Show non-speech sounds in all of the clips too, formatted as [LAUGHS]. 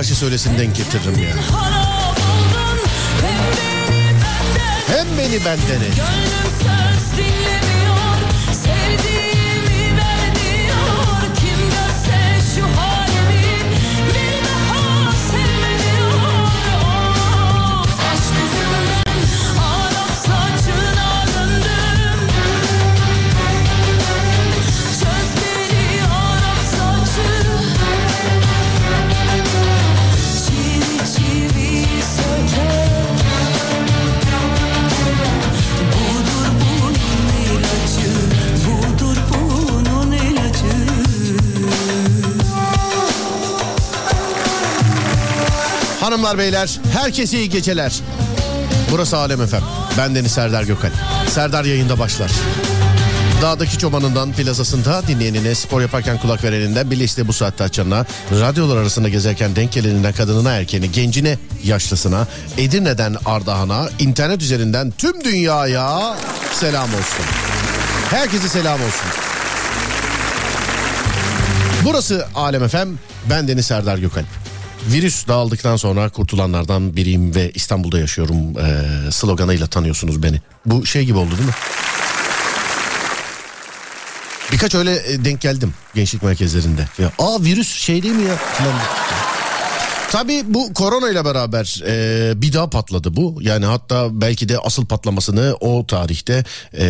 karşı söylesin denk getiririm ya. Hem beni bendeni. Hanımlar beyler herkese iyi geceler. Burası Alem Efem. Ben Deniz Serdar Gökal. Serdar yayında başlar. Dağdaki çobanından plazasında dinleyenine, spor yaparken kulak vereninden, liste bu saatte açanına, radyolar arasında gezerken denk geleninden kadınına erkeğine, gencine, yaşlısına, Edirne'den Ardahan'a, internet üzerinden tüm dünyaya selam olsun. Herkese selam olsun. Burası Alem Efem, ben Deniz Serdar Gökalp. Virüs dağıldıktan sonra kurtulanlardan biriyim ve İstanbul'da yaşıyorum ee, sloganıyla tanıyorsunuz beni. Bu şey gibi oldu değil mi? Birkaç öyle e, denk geldim gençlik merkezlerinde. Ya, Aa virüs şey değil mi ya? Tabii bu korona ile beraber e, bir daha patladı bu. Yani hatta belki de asıl patlamasını o tarihte e,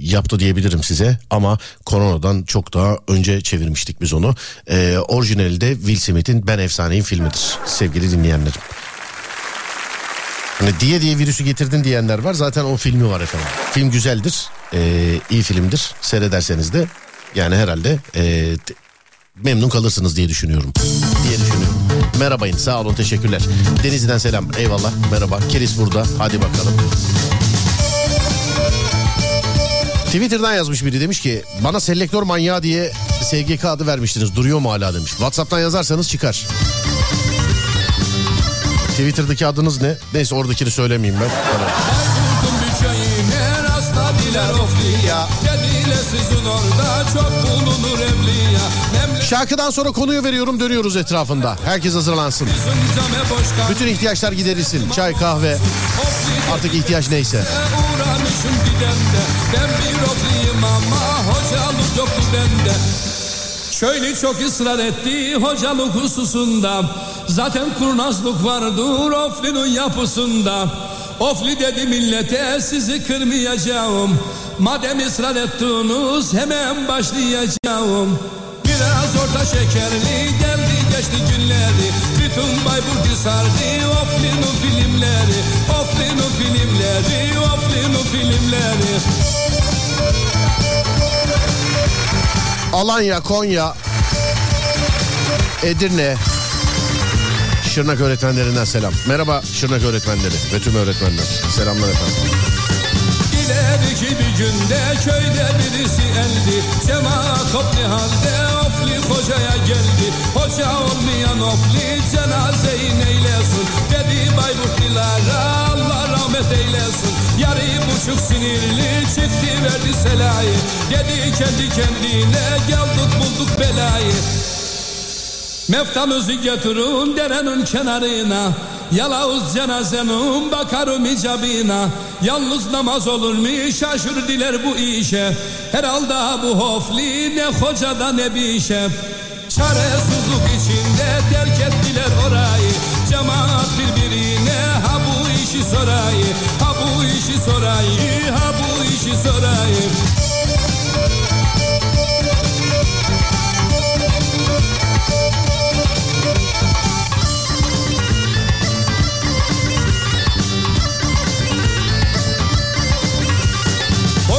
yaptı diyebilirim size. Ama koronadan çok daha önce çevirmiştik biz onu. E, orijinali de Will Smith'in Ben Efsaneyim filmidir sevgili dinleyenlerim. Hani diye diye virüsü getirdin diyenler var. Zaten o filmi var efendim. Film güzeldir. E, iyi filmdir. Seyrederseniz de yani herhalde e, memnun kalırsınız diye düşünüyorum. Diye düşünüyorum. Merhabayın sağ olun teşekkürler. Denizli'den selam eyvallah merhaba. Keris burada hadi bakalım. Twitter'dan yazmış biri demiş ki bana selektör manyağı diye SGK adı vermiştiniz duruyor mu hala demiş. Whatsapp'tan yazarsanız çıkar. Twitter'daki adınız ne? Neyse oradakini söylemeyeyim ben. Tamam. Şarkıdan sonra konuyu veriyorum dönüyoruz etrafında. Herkes hazırlansın. Bütün ihtiyaçlar giderilsin. Çay, kahve, artık ihtiyaç neyse. Şöyle çok ısrar etti hocalık hususunda. Zaten kurnazlık vardır oflinin yapısında. Ofli dedi millete sizi kırmayacağım. Madem ısrar ettiniz hemen başlayacağım. Biraz orta şekerli geldi geçti günleri. Bütün Bayburt sardı Ofli'nin filmleri. Ofli'nin filmleri, Ofli'nin filmleri. Alanya, Konya, Edirne, Şırnak öğretmenlerinden selam. Merhaba Şırnak öğretmenleri ve tüm öğretmenler. Selamlar efendim. İleriki bir günde köyde birisi eldi. Cemaat toplu halde ofli hocaya geldi. Hoca olmayan ofli cenazeyi neylesin. Dedi Bayburtlilara Allah rahmet eylesin. Yarı buçuk sinirli çıktı verdi selayı. Dedi kendi kendine geldik bulduk belayı. Meftamızı getirin derenin kenarına. Yalavuz cenazenin bakarım icabına. Yalnız namaz olur mu şaşır diler bu işe. Herhalde bu hofli ne hocada ne bir işe. Çaresizlik içinde terk ettiler orayı. Cemaat birbirine ha bu işi sorayı Ha bu işi sorayı ha bu işi sorayı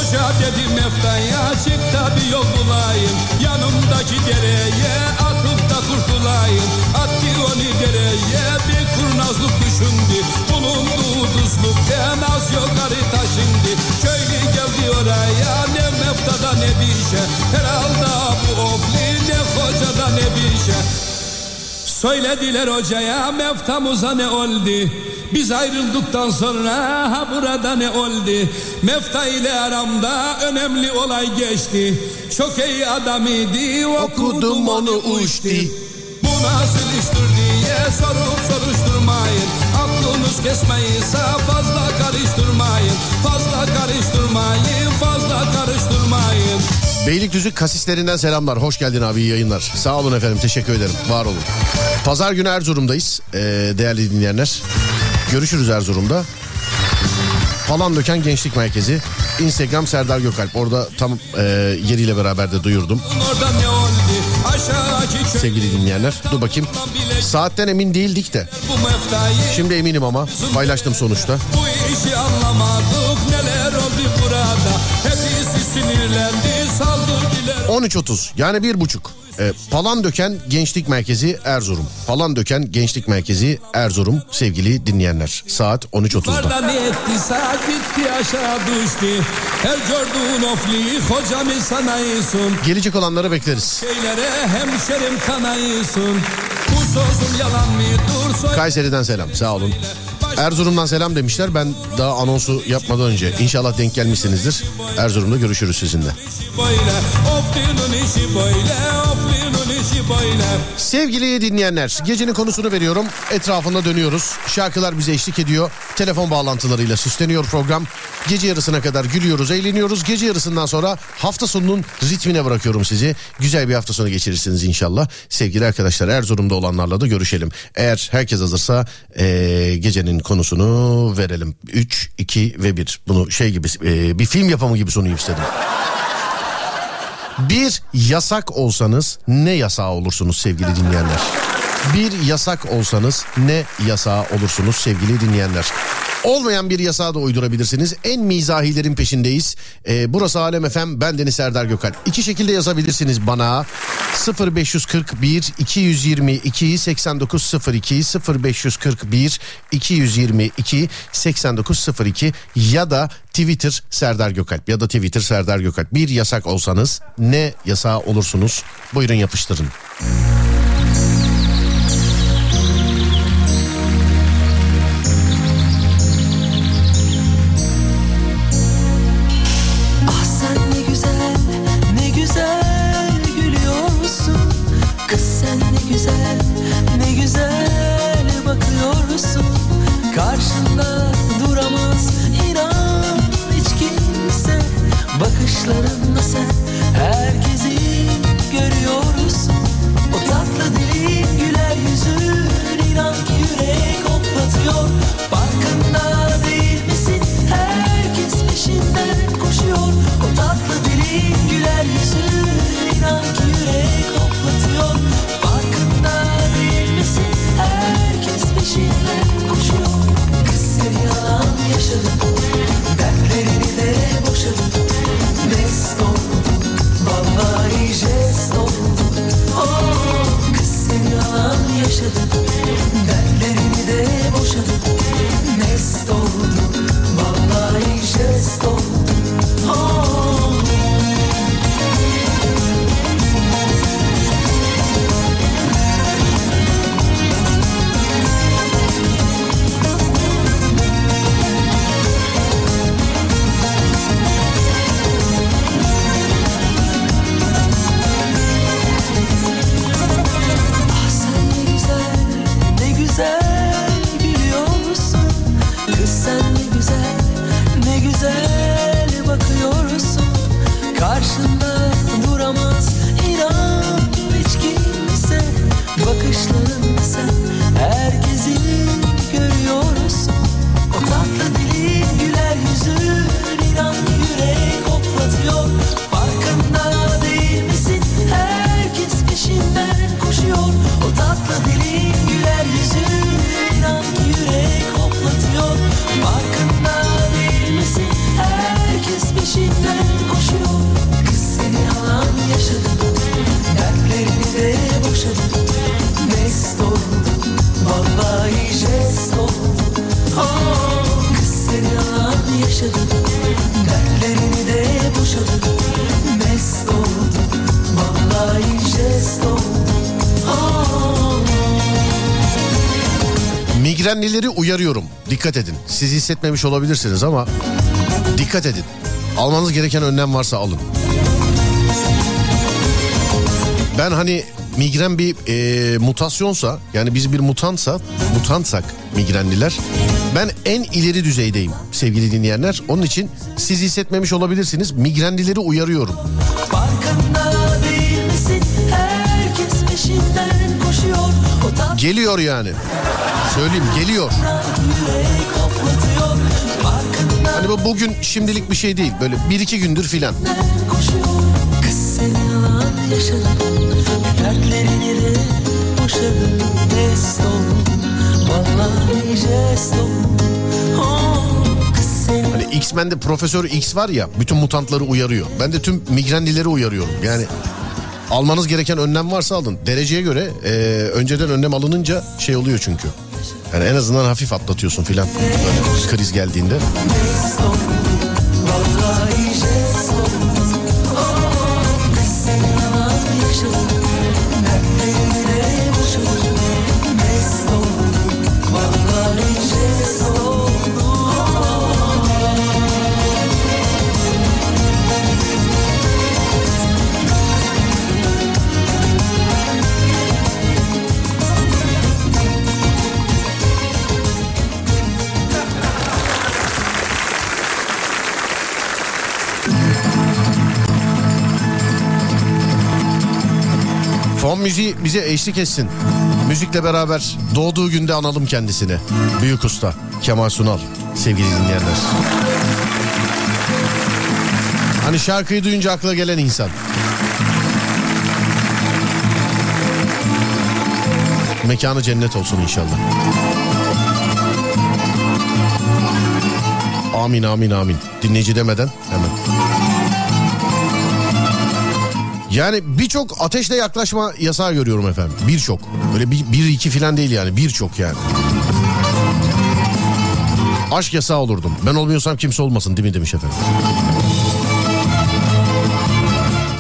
Hoca dedi meftaya çık da bir yol bulayım Yanımdaki dereye atıp da kurtulayım. Attı onu dereye bir kurnazlık düşündü. Bulunduğu düzlükten az yukarı taşındı. Köylü geldi oraya ne meftada ne bir şey Herhalde bu ofli ne hocada ne bir şey Söylediler hocaya meftamıza ne oldu Biz ayrıldıktan sonra ha burada ne oldu? Mefta ile aramda önemli olay geçti. Çok iyi adam idi okudum onu uçtu. Bu nasıl iştir diye sorup soruşturmayın. Aklınız kesmeyinse fazla karıştırmayın. Fazla karıştırmayın, fazla karıştırmayın. Beylikdüzü kasislerinden selamlar. Hoş geldin abi iyi yayınlar. Sağ olun efendim teşekkür ederim. Var olun. Pazar günü Erzurum'dayız ee, değerli dinleyenler. Görüşürüz Erzurum'da. Falan Döken Gençlik Merkezi. Instagram Serdar Gökalp. Orada tam e, yeriyle beraber de duyurdum. Sevgili dinleyenler. Dur bakayım. Saatten emin değildik de. Şimdi eminim ama paylaştım sonuçta. Bu işi anlamadık neler oldu burada. Hepsi sinirlendi saldı 13.30 yani bir buçuk. E, Palandöken Gençlik Merkezi Erzurum. Palandöken Gençlik Merkezi Erzurum sevgili dinleyenler. Saat 13.30'da. ne etti saat bitti aşağı düştü. Her gördüğün ofli hocamı sanayısın. Gelecek olanları bekleriz. Kayseri'den selam sağ olun. Erzurum'dan selam demişler. Ben daha anonsu yapmadan önce inşallah denk gelmişsinizdir. Erzurum'da görüşürüz sizinle. Sevgili dinleyenler gecenin konusunu veriyorum. Etrafında dönüyoruz. Şarkılar bize eşlik ediyor. Telefon bağlantılarıyla süsleniyor program. Gece yarısına kadar gülüyoruz, eğleniyoruz. Gece yarısından sonra hafta sonunun ritmine bırakıyorum sizi. Güzel bir hafta sonu geçirirsiniz inşallah. Sevgili arkadaşlar Erzurum'da olanlarla da görüşelim. Eğer herkes hazırsa ee, gecenin konusunu verelim. 3, 2 ve 1. Bunu şey gibi e, bir film yapımı gibi sunayım istedim. Bir yasak olsanız ne yasağı olursunuz sevgili dinleyenler? Bir yasak olsanız ne yasağı olursunuz sevgili dinleyenler? Olmayan bir yasağı da uydurabilirsiniz. En mizahilerin peşindeyiz. Ee, burası Alem Efem. Ben Deniz Serdar Gökal. İki şekilde yazabilirsiniz bana. 0541 222 8902 0541 222 8902 ya da Twitter Serdar Gökalp ya da Twitter Serdar Gökalp. Bir yasak olsanız ne yasağı olursunuz? Buyurun yapıştırın. Yalan yaşadım dertlerini de boşadım Mest oldum vallahi jest oldum oh. Migrenlileri uyarıyorum. Dikkat edin. Siz hissetmemiş olabilirsiniz ama dikkat edin. Almanız gereken önlem varsa alın. Ben hani migren bir e, mutasyonsa yani biz bir mutantsa mutantsak migrenliler ben en ileri düzeydeyim sevgili dinleyenler. Onun için siz hissetmemiş olabilirsiniz. Migrenlileri uyarıyorum. Geliyor yani. Söyleyeyim geliyor. Hani bu bugün şimdilik bir şey değil. Böyle bir iki gündür filan. Kız sen yalan yaşadın. Dertlerini de boşadın. Jest oldun. Hani X-Men'de Profesör X var ya bütün mutantları uyarıyor. Ben de tüm migrenlileri uyarıyorum. Yani almanız gereken önlem varsa alın. Dereceye göre e, önceden önlem alınınca şey oluyor çünkü. Yani en azından hafif atlatıyorsun filan. Kriz geldiğinde. Müziği bize eşlik etsin. Müzikle beraber doğduğu günde analım kendisini. Büyük usta Kemal Sunal sevgili dinleyenler. Hani şarkıyı duyunca akla gelen insan. Mekanı cennet olsun inşallah. Amin amin amin. Dinleyici demeden hemen. Yani birçok ateşle yaklaşma yasağı görüyorum efendim. Birçok. Böyle bir, bir iki filan değil yani birçok yani. Aşk yasağı olurdum. Ben olmuyorsam kimse olmasın değil mi demiş efendim.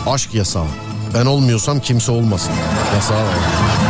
Aşk yasağı. Ben olmuyorsam kimse olmasın. Yasağı var.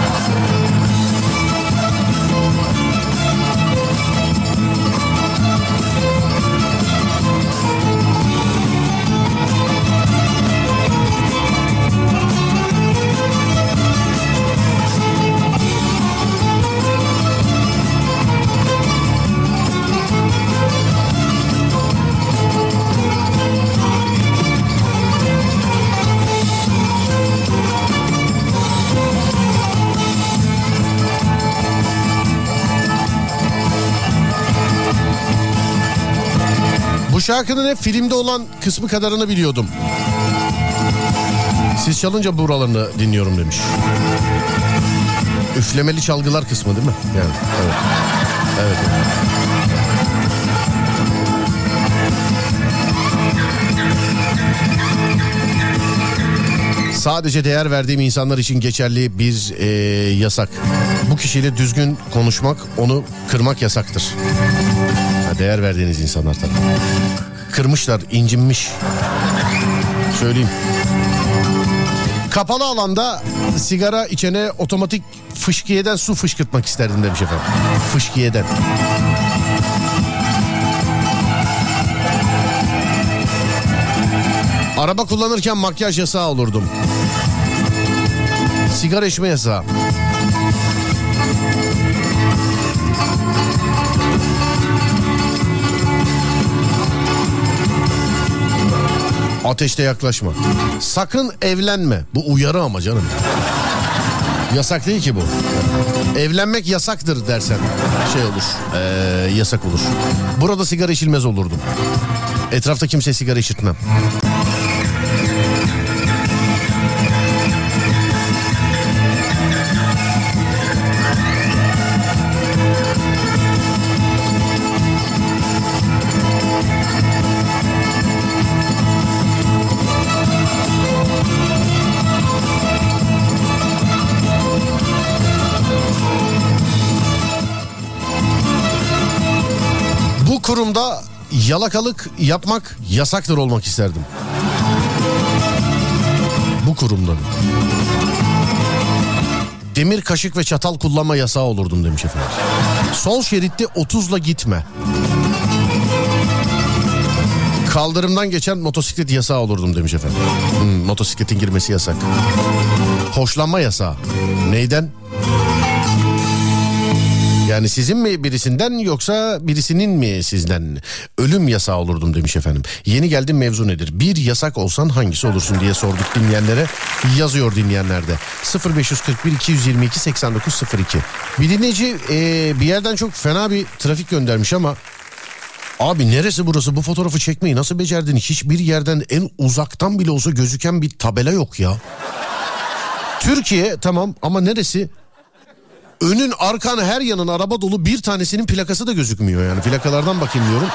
Şarkının hep filmde olan kısmı kadarını biliyordum. Siz çalınca buralarını dinliyorum demiş. Üflemeli çalgılar kısmı değil mi? Yani evet. Evet. evet. Sadece değer verdiğim insanlar için geçerli bir e, yasak. Bu kişiyle düzgün konuşmak, onu kırmak yasaktır. Değer verdiğiniz insanlar tabii. Kırmışlar, incinmiş. Söyleyeyim. Kapalı alanda sigara içene otomatik fışkiyeden su fışkırtmak isterdim demiş efendim. Fışkiyeden. Araba kullanırken makyaj yasağı olurdum. Sigara içme yasağı. Ateşte yaklaşma. Sakın evlenme. Bu uyarı ama canım. Yasak değil ki bu. Evlenmek yasaktır dersen şey olur. ee, yasak olur. Burada sigara içilmez olurdum. Etrafta kimse sigara içirtmem. Yalakalık yapmak yasaktır olmak isterdim. Bu kurumda. Demir kaşık ve çatal kullanma yasağı olurdum demiş efendim. Sol şeritte 30'la gitme. Kaldırımdan geçen motosiklet yasağı olurdum demiş efendim. Hmm, motosikletin girmesi yasak. Hoşlanma yasağı. Neyden? Yani sizin mi birisinden yoksa birisinin mi sizden? Ölüm yasağı olurdum demiş efendim. Yeni geldim mevzu nedir? Bir yasak olsan hangisi olursun diye sorduk dinleyenlere. Yazıyor dinleyenlerde. 0541 222 8902. Bir dinleyici e, bir yerden çok fena bir trafik göndermiş ama Abi neresi burası bu fotoğrafı çekmeyi nasıl becerdin? Hiçbir yerden en uzaktan bile olsa gözüken bir tabela yok ya. Türkiye tamam ama neresi? Önün arkan her yanın araba dolu bir tanesinin plakası da gözükmüyor yani. Plakalardan bakayım diyorum.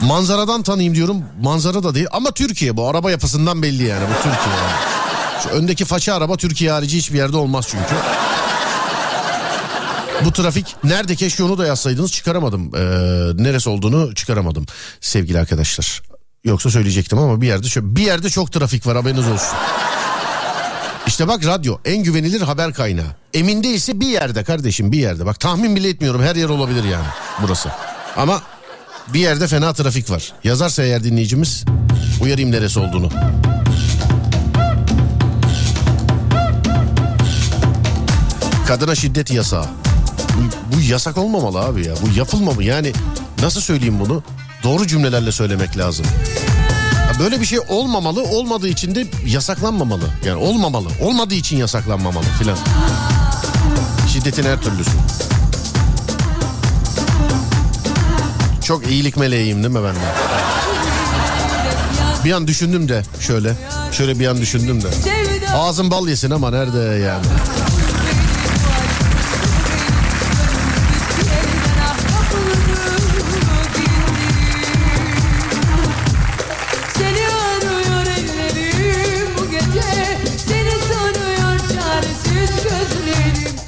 Manzaradan tanıyayım diyorum. Manzara da değil ama Türkiye bu araba yapısından belli yani bu Türkiye. Yani. Şu öndeki faça araba Türkiye harici hiçbir yerde olmaz çünkü. Bu trafik nerede keşke onu da yazsaydınız çıkaramadım. Ee, neresi olduğunu çıkaramadım sevgili arkadaşlar. Yoksa söyleyecektim ama bir yerde bir yerde çok trafik var haberiniz olsun. İşte bak radyo en güvenilir haber kaynağı. Emin değilse bir yerde kardeşim bir yerde. Bak tahmin bile etmiyorum her yer olabilir yani burası. Ama bir yerde fena trafik var. Yazarsa eğer dinleyicimiz uyarayım neresi olduğunu. Kadına şiddet yasağı. Bu, bu yasak olmamalı abi ya. Bu yapılmamalı. Yani nasıl söyleyeyim bunu? Doğru cümlelerle söylemek lazım. Böyle bir şey olmamalı, olmadığı için de yasaklanmamalı. Yani olmamalı, olmadığı için yasaklanmamalı filan. Şiddetin her türlüsü. Çok iyilik meleğiyim değil mi ben de? Bir an düşündüm de şöyle. Şöyle bir an düşündüm de. Ağzım bal yesin ama nerede yani?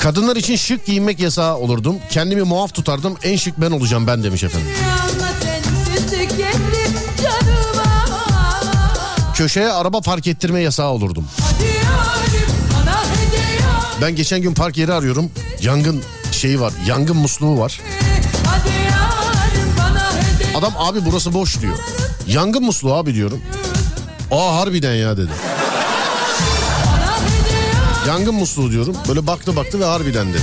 Kadınlar için şık giyinmek yasağı olurdum. Kendimi muaf tutardım. En şık ben olacağım ben demiş efendim. Köşeye araba park ettirme yasağı olurdum. Ben geçen gün park yeri arıyorum. Yangın şeyi var. Yangın musluğu var. Adam abi burası boş diyor. Yangın musluğu abi diyorum. Aa harbiden ya dedi. Yangın musluğu diyorum. Böyle baktı baktı ve harbiden dedi.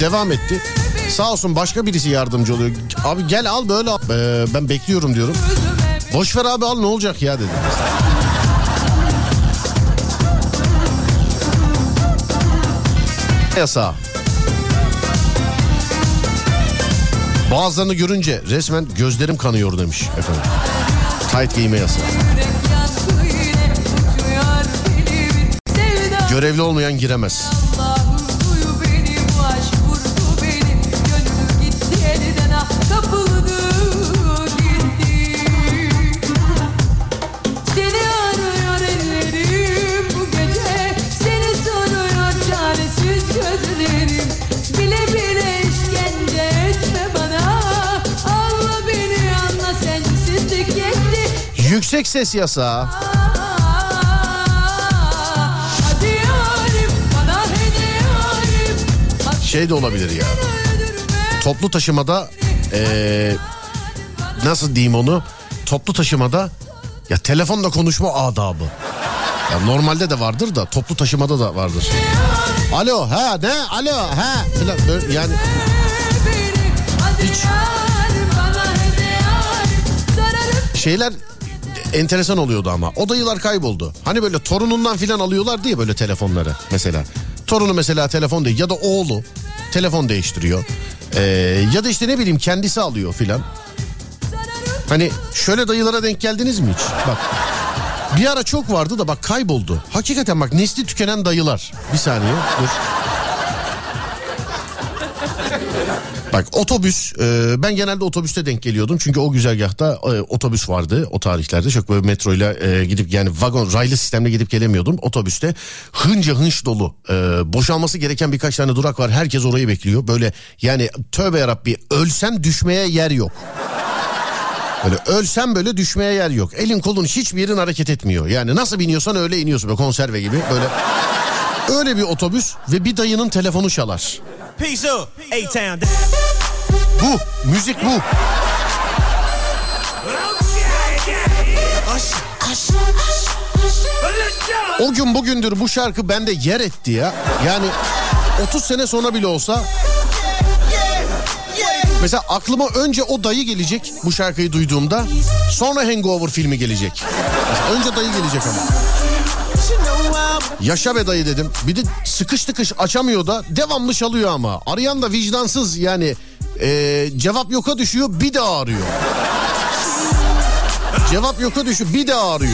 Devam etti. Sağ olsun başka birisi yardımcı oluyor. Abi gel al böyle al. Ee, ben bekliyorum diyorum. Boş ver abi al ne olacak ya dedi. Yasa. Bazılarını görünce resmen gözlerim kanıyor demiş efendim. Tight giyme yasağı. Görevli olmayan giremez. Yüksek ses yasağı. Şey de olabilir ya. Toplu taşımada ee, nasıl diyeyim onu? Toplu taşımada ya telefonla konuşma adabı. Ya normalde de vardır da toplu taşımada da vardır. Alo ha ne alo ha falan yani hiç şeyler enteresan oluyordu ama. O dayılar kayboldu. Hani böyle torunundan filan alıyorlar diye böyle telefonları mesela. Torunu mesela telefon değil ya da oğlu telefon değiştiriyor. Ee, ya da işte ne bileyim kendisi alıyor filan. Hani şöyle dayılara denk geldiniz mi hiç? Bak bir ara çok vardı da bak kayboldu. Hakikaten bak nesli tükenen dayılar. Bir saniye dur. Bak otobüs e, ben genelde otobüste denk geliyordum çünkü o güzergahta e, otobüs vardı o tarihlerde çok böyle metroyla e, gidip yani vagon raylı sistemle gidip gelemiyordum otobüste hınca hınç dolu e, boşalması gereken birkaç tane durak var herkes orayı bekliyor böyle yani tövbe yarabbi ölsem düşmeye yer yok. Böyle ölsem böyle düşmeye yer yok. Elin kolun hiçbir yerin hareket etmiyor. Yani nasıl biniyorsan öyle iniyorsun böyle konserve gibi böyle Öyle bir otobüs ve bir dayının telefonu çalar. Peace up, A-Town. Bu, müzik bu. O gün bugündür bu şarkı bende yer etti ya. Yani 30 sene sonra bile olsa Mesela aklıma önce o dayı gelecek bu şarkıyı duyduğumda. Sonra Hangover filmi gelecek. Önce dayı gelecek ama. Yaşa be dayı dedim. Bir de sıkış tıkış açamıyor da devamlı çalıyor ama. Arayan da vicdansız yani ee, cevap yoka düşüyor bir daha arıyor. Cevap yoka düşüyor bir daha arıyor.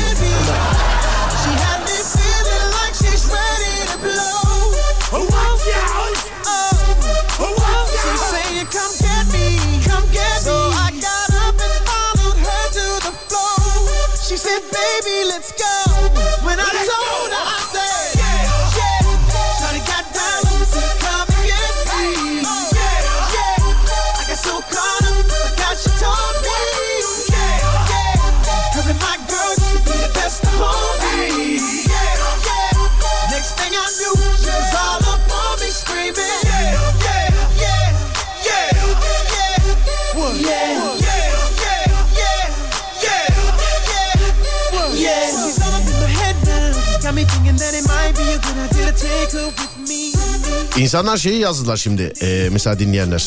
İnsanlar şeyi yazdılar şimdi ee, mesela dinleyenler.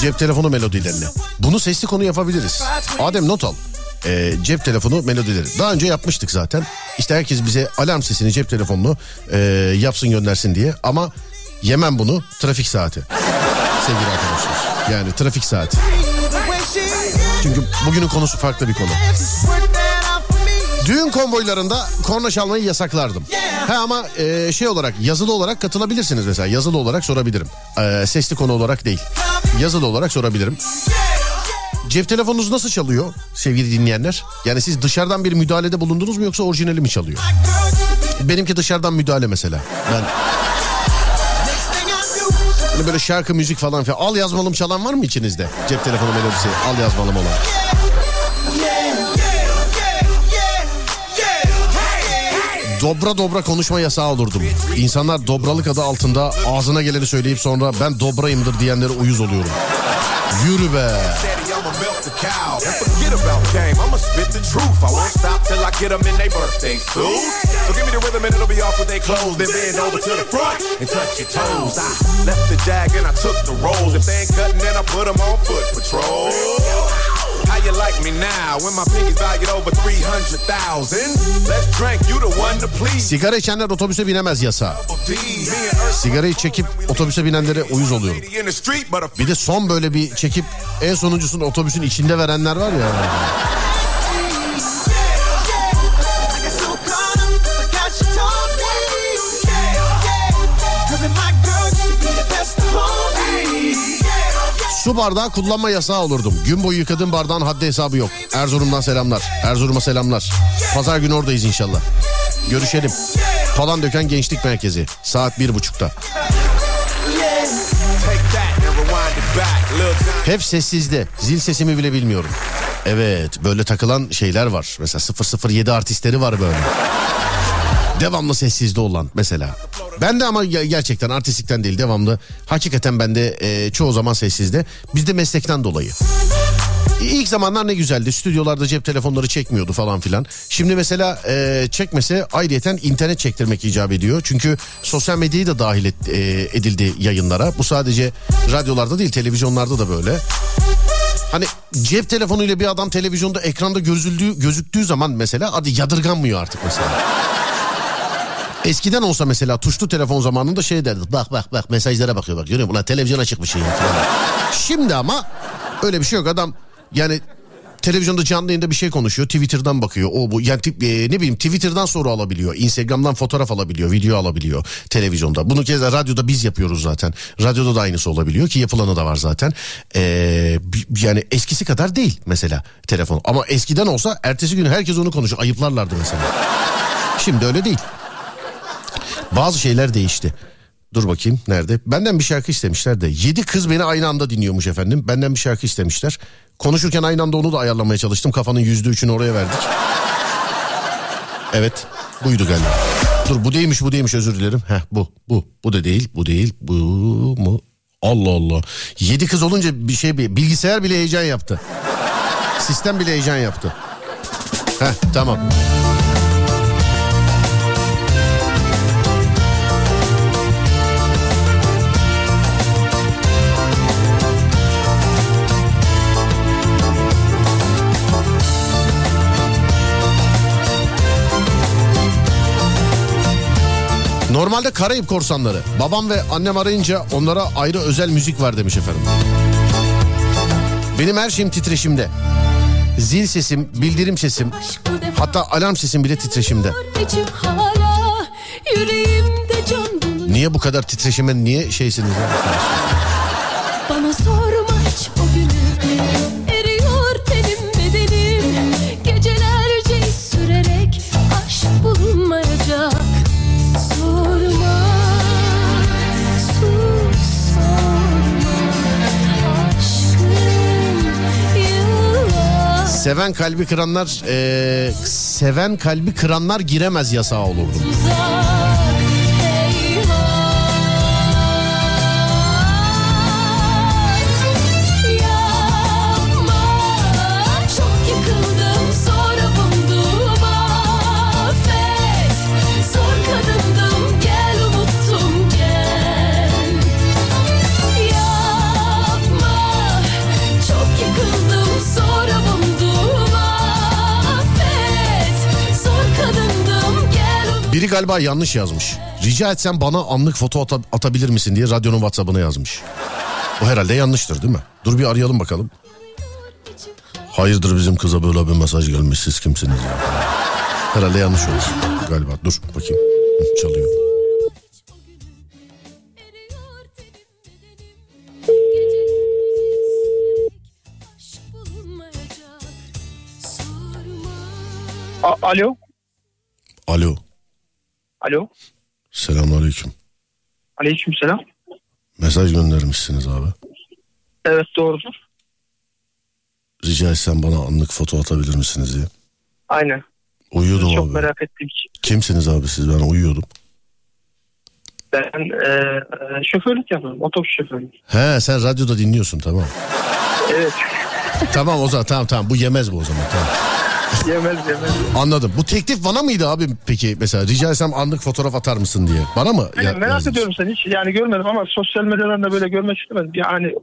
Cep telefonu melodilerini. Bunu sesli konu yapabiliriz. Adem not al. Ee, cep telefonu melodileri. Daha önce yapmıştık zaten. İşte herkes bize alarm sesini cep telefonunu ee, yapsın göndersin diye. Ama yemem bunu trafik saati. Sevgili arkadaşlar. Yani trafik saati. Çünkü bugünün konusu farklı bir konu. Düğün konvoylarında korna çalmayı yasaklardım. Ha ama e, şey olarak yazılı olarak katılabilirsiniz mesela. Yazılı olarak sorabilirim. E, sesli konu olarak değil. Yazılı olarak sorabilirim. Cep telefonunuz nasıl çalıyor sevgili dinleyenler? Yani siz dışarıdan bir müdahalede bulundunuz mu yoksa orijinali mi çalıyor? Benimki dışarıdan müdahale mesela. Ben Next thing I knew, hani böyle şarkı müzik falan filan. Al yazmalım çalan var mı içinizde? Cep telefonu melodisi al yazmalım olan. Dobra dobra konuşma yasağı olurdum. İnsanlar dobralık adı altında ağzına geleni söyleyip sonra ben dobrayımdır diyenlere uyuz oluyorum. Yürü be. You like me now when my pinky's valued over 300,000? Let's drink, you the one to please. Sigara içenler otobüse binemez Earth Sigarayı çekip otobüse binenlere uyuz oluyorum. Bir de son böyle bir çekip en sonuncusunu otobüsün içinde verenler var ya. My girl be the best of homies. Su bardağı kullanma yasağı olurdum. Gün boyu yıkadığım bardağın haddi hesabı yok. Erzurum'dan selamlar. Erzurum'a selamlar. Pazar günü oradayız inşallah. Görüşelim. Falan döken gençlik merkezi. Saat bir buçukta. Hep sessizde. Zil sesimi bile bilmiyorum. Evet böyle takılan şeyler var. Mesela 007 artistleri var böyle. Devamlı sessizde olan mesela. Ben de ama ge- gerçekten artistlikten değil devamlı. Hakikaten ben de e, çoğu zaman sessizde. Bizde meslekten dolayı. İlk zamanlar ne güzeldi. Stüdyolarda cep telefonları çekmiyordu falan filan. Şimdi mesela e, çekmese ayrıyeten internet çektirmek icap ediyor. Çünkü sosyal medyayı da dahil et- e, edildi yayınlara. Bu sadece radyolarda değil televizyonlarda da böyle. Hani cep telefonuyla bir adam televizyonda ekranda gözüldüğü, gözüktüğü zaman mesela hadi yadırganmıyor artık mesela. Eskiden olsa mesela tuşlu telefon zamanında şey derdik. Bak bak bak mesajlara bakıyor bak görüyor musun? Ulan televizyona çıkmış şey. Şimdi ama öyle bir şey yok. Adam yani televizyonda canlı yayında bir şey konuşuyor. Twitter'dan bakıyor. O bu yani e, ne bileyim Twitter'dan soru alabiliyor. Instagram'dan fotoğraf alabiliyor. Video alabiliyor televizyonda. Bunu kez radyoda biz yapıyoruz zaten. Radyoda da aynısı olabiliyor ki yapılanı da var zaten. Ee, yani eskisi kadar değil mesela telefon. Ama eskiden olsa ertesi gün herkes onu konuşuyor. Ayıplarlardı mesela. Şimdi öyle değil. Bazı şeyler değişti. Dur bakayım nerede? Benden bir şarkı istemişler de. Yedi kız beni aynı anda dinliyormuş efendim. Benden bir şarkı istemişler. Konuşurken aynı anda onu da ayarlamaya çalıştım. Kafanın yüzde üçünü oraya verdik. Evet buydu galiba. Dur bu değilmiş bu değilmiş özür dilerim. Heh bu bu bu da değil bu değil bu mu? Allah Allah. Yedi kız olunca bir şey bir bilgisayar bile heyecan yaptı. Sistem bile heyecan yaptı. Heh tamam. Normalde Karayip Korsanları. Babam ve annem arayınca onlara ayrı özel müzik var demiş efendim. Benim her şeyim titreşimde. Zil sesim, bildirim sesim, hatta alarm sesim bile titreşimde. Niye bu kadar titreşime niye şeysiniz? Bana sorma Seven kalbi kıranlar, eee, seven kalbi kıranlar giremez yasağı olurdu. Uzak Biri galiba yanlış yazmış. Rica etsem bana anlık foto ata- atabilir misin diye radyonun WhatsApp'ına yazmış. O herhalde yanlıştır değil mi? Dur bir arayalım bakalım. Hayırdır bizim kıza böyle bir mesaj gelmiş siz kimsiniz ya? Herhalde yanlış olmuş galiba. Dur bakayım. Çalıyor. A- Alo. Alo. Alo. Selamünaleyküm. Aleykümselam. Mesaj göndermişsiniz abi. Evet doğrudur. Rica etsem bana anlık foto atabilir misiniz diye. Aynen. Uyuyordum Çok abi. merak ettik. Kimsiniz abi siz? Ben uyuyordum. Ben e, e, şoförlük yapıyorum. Otobüs şoförü. He sen radyoda dinliyorsun tamam. Evet. tamam o zaman tamam tamam bu yemez bu o zaman tamam. Yemez yemez. Anladım. Bu teklif bana mıydı abi peki mesela rica etsem anlık fotoğraf atar mısın diye. Bana mı? Aynen, ya- merak yazdınız? ediyorum seni hiç yani görmedim ama sosyal medyadan da böyle görmek istemedim. Yani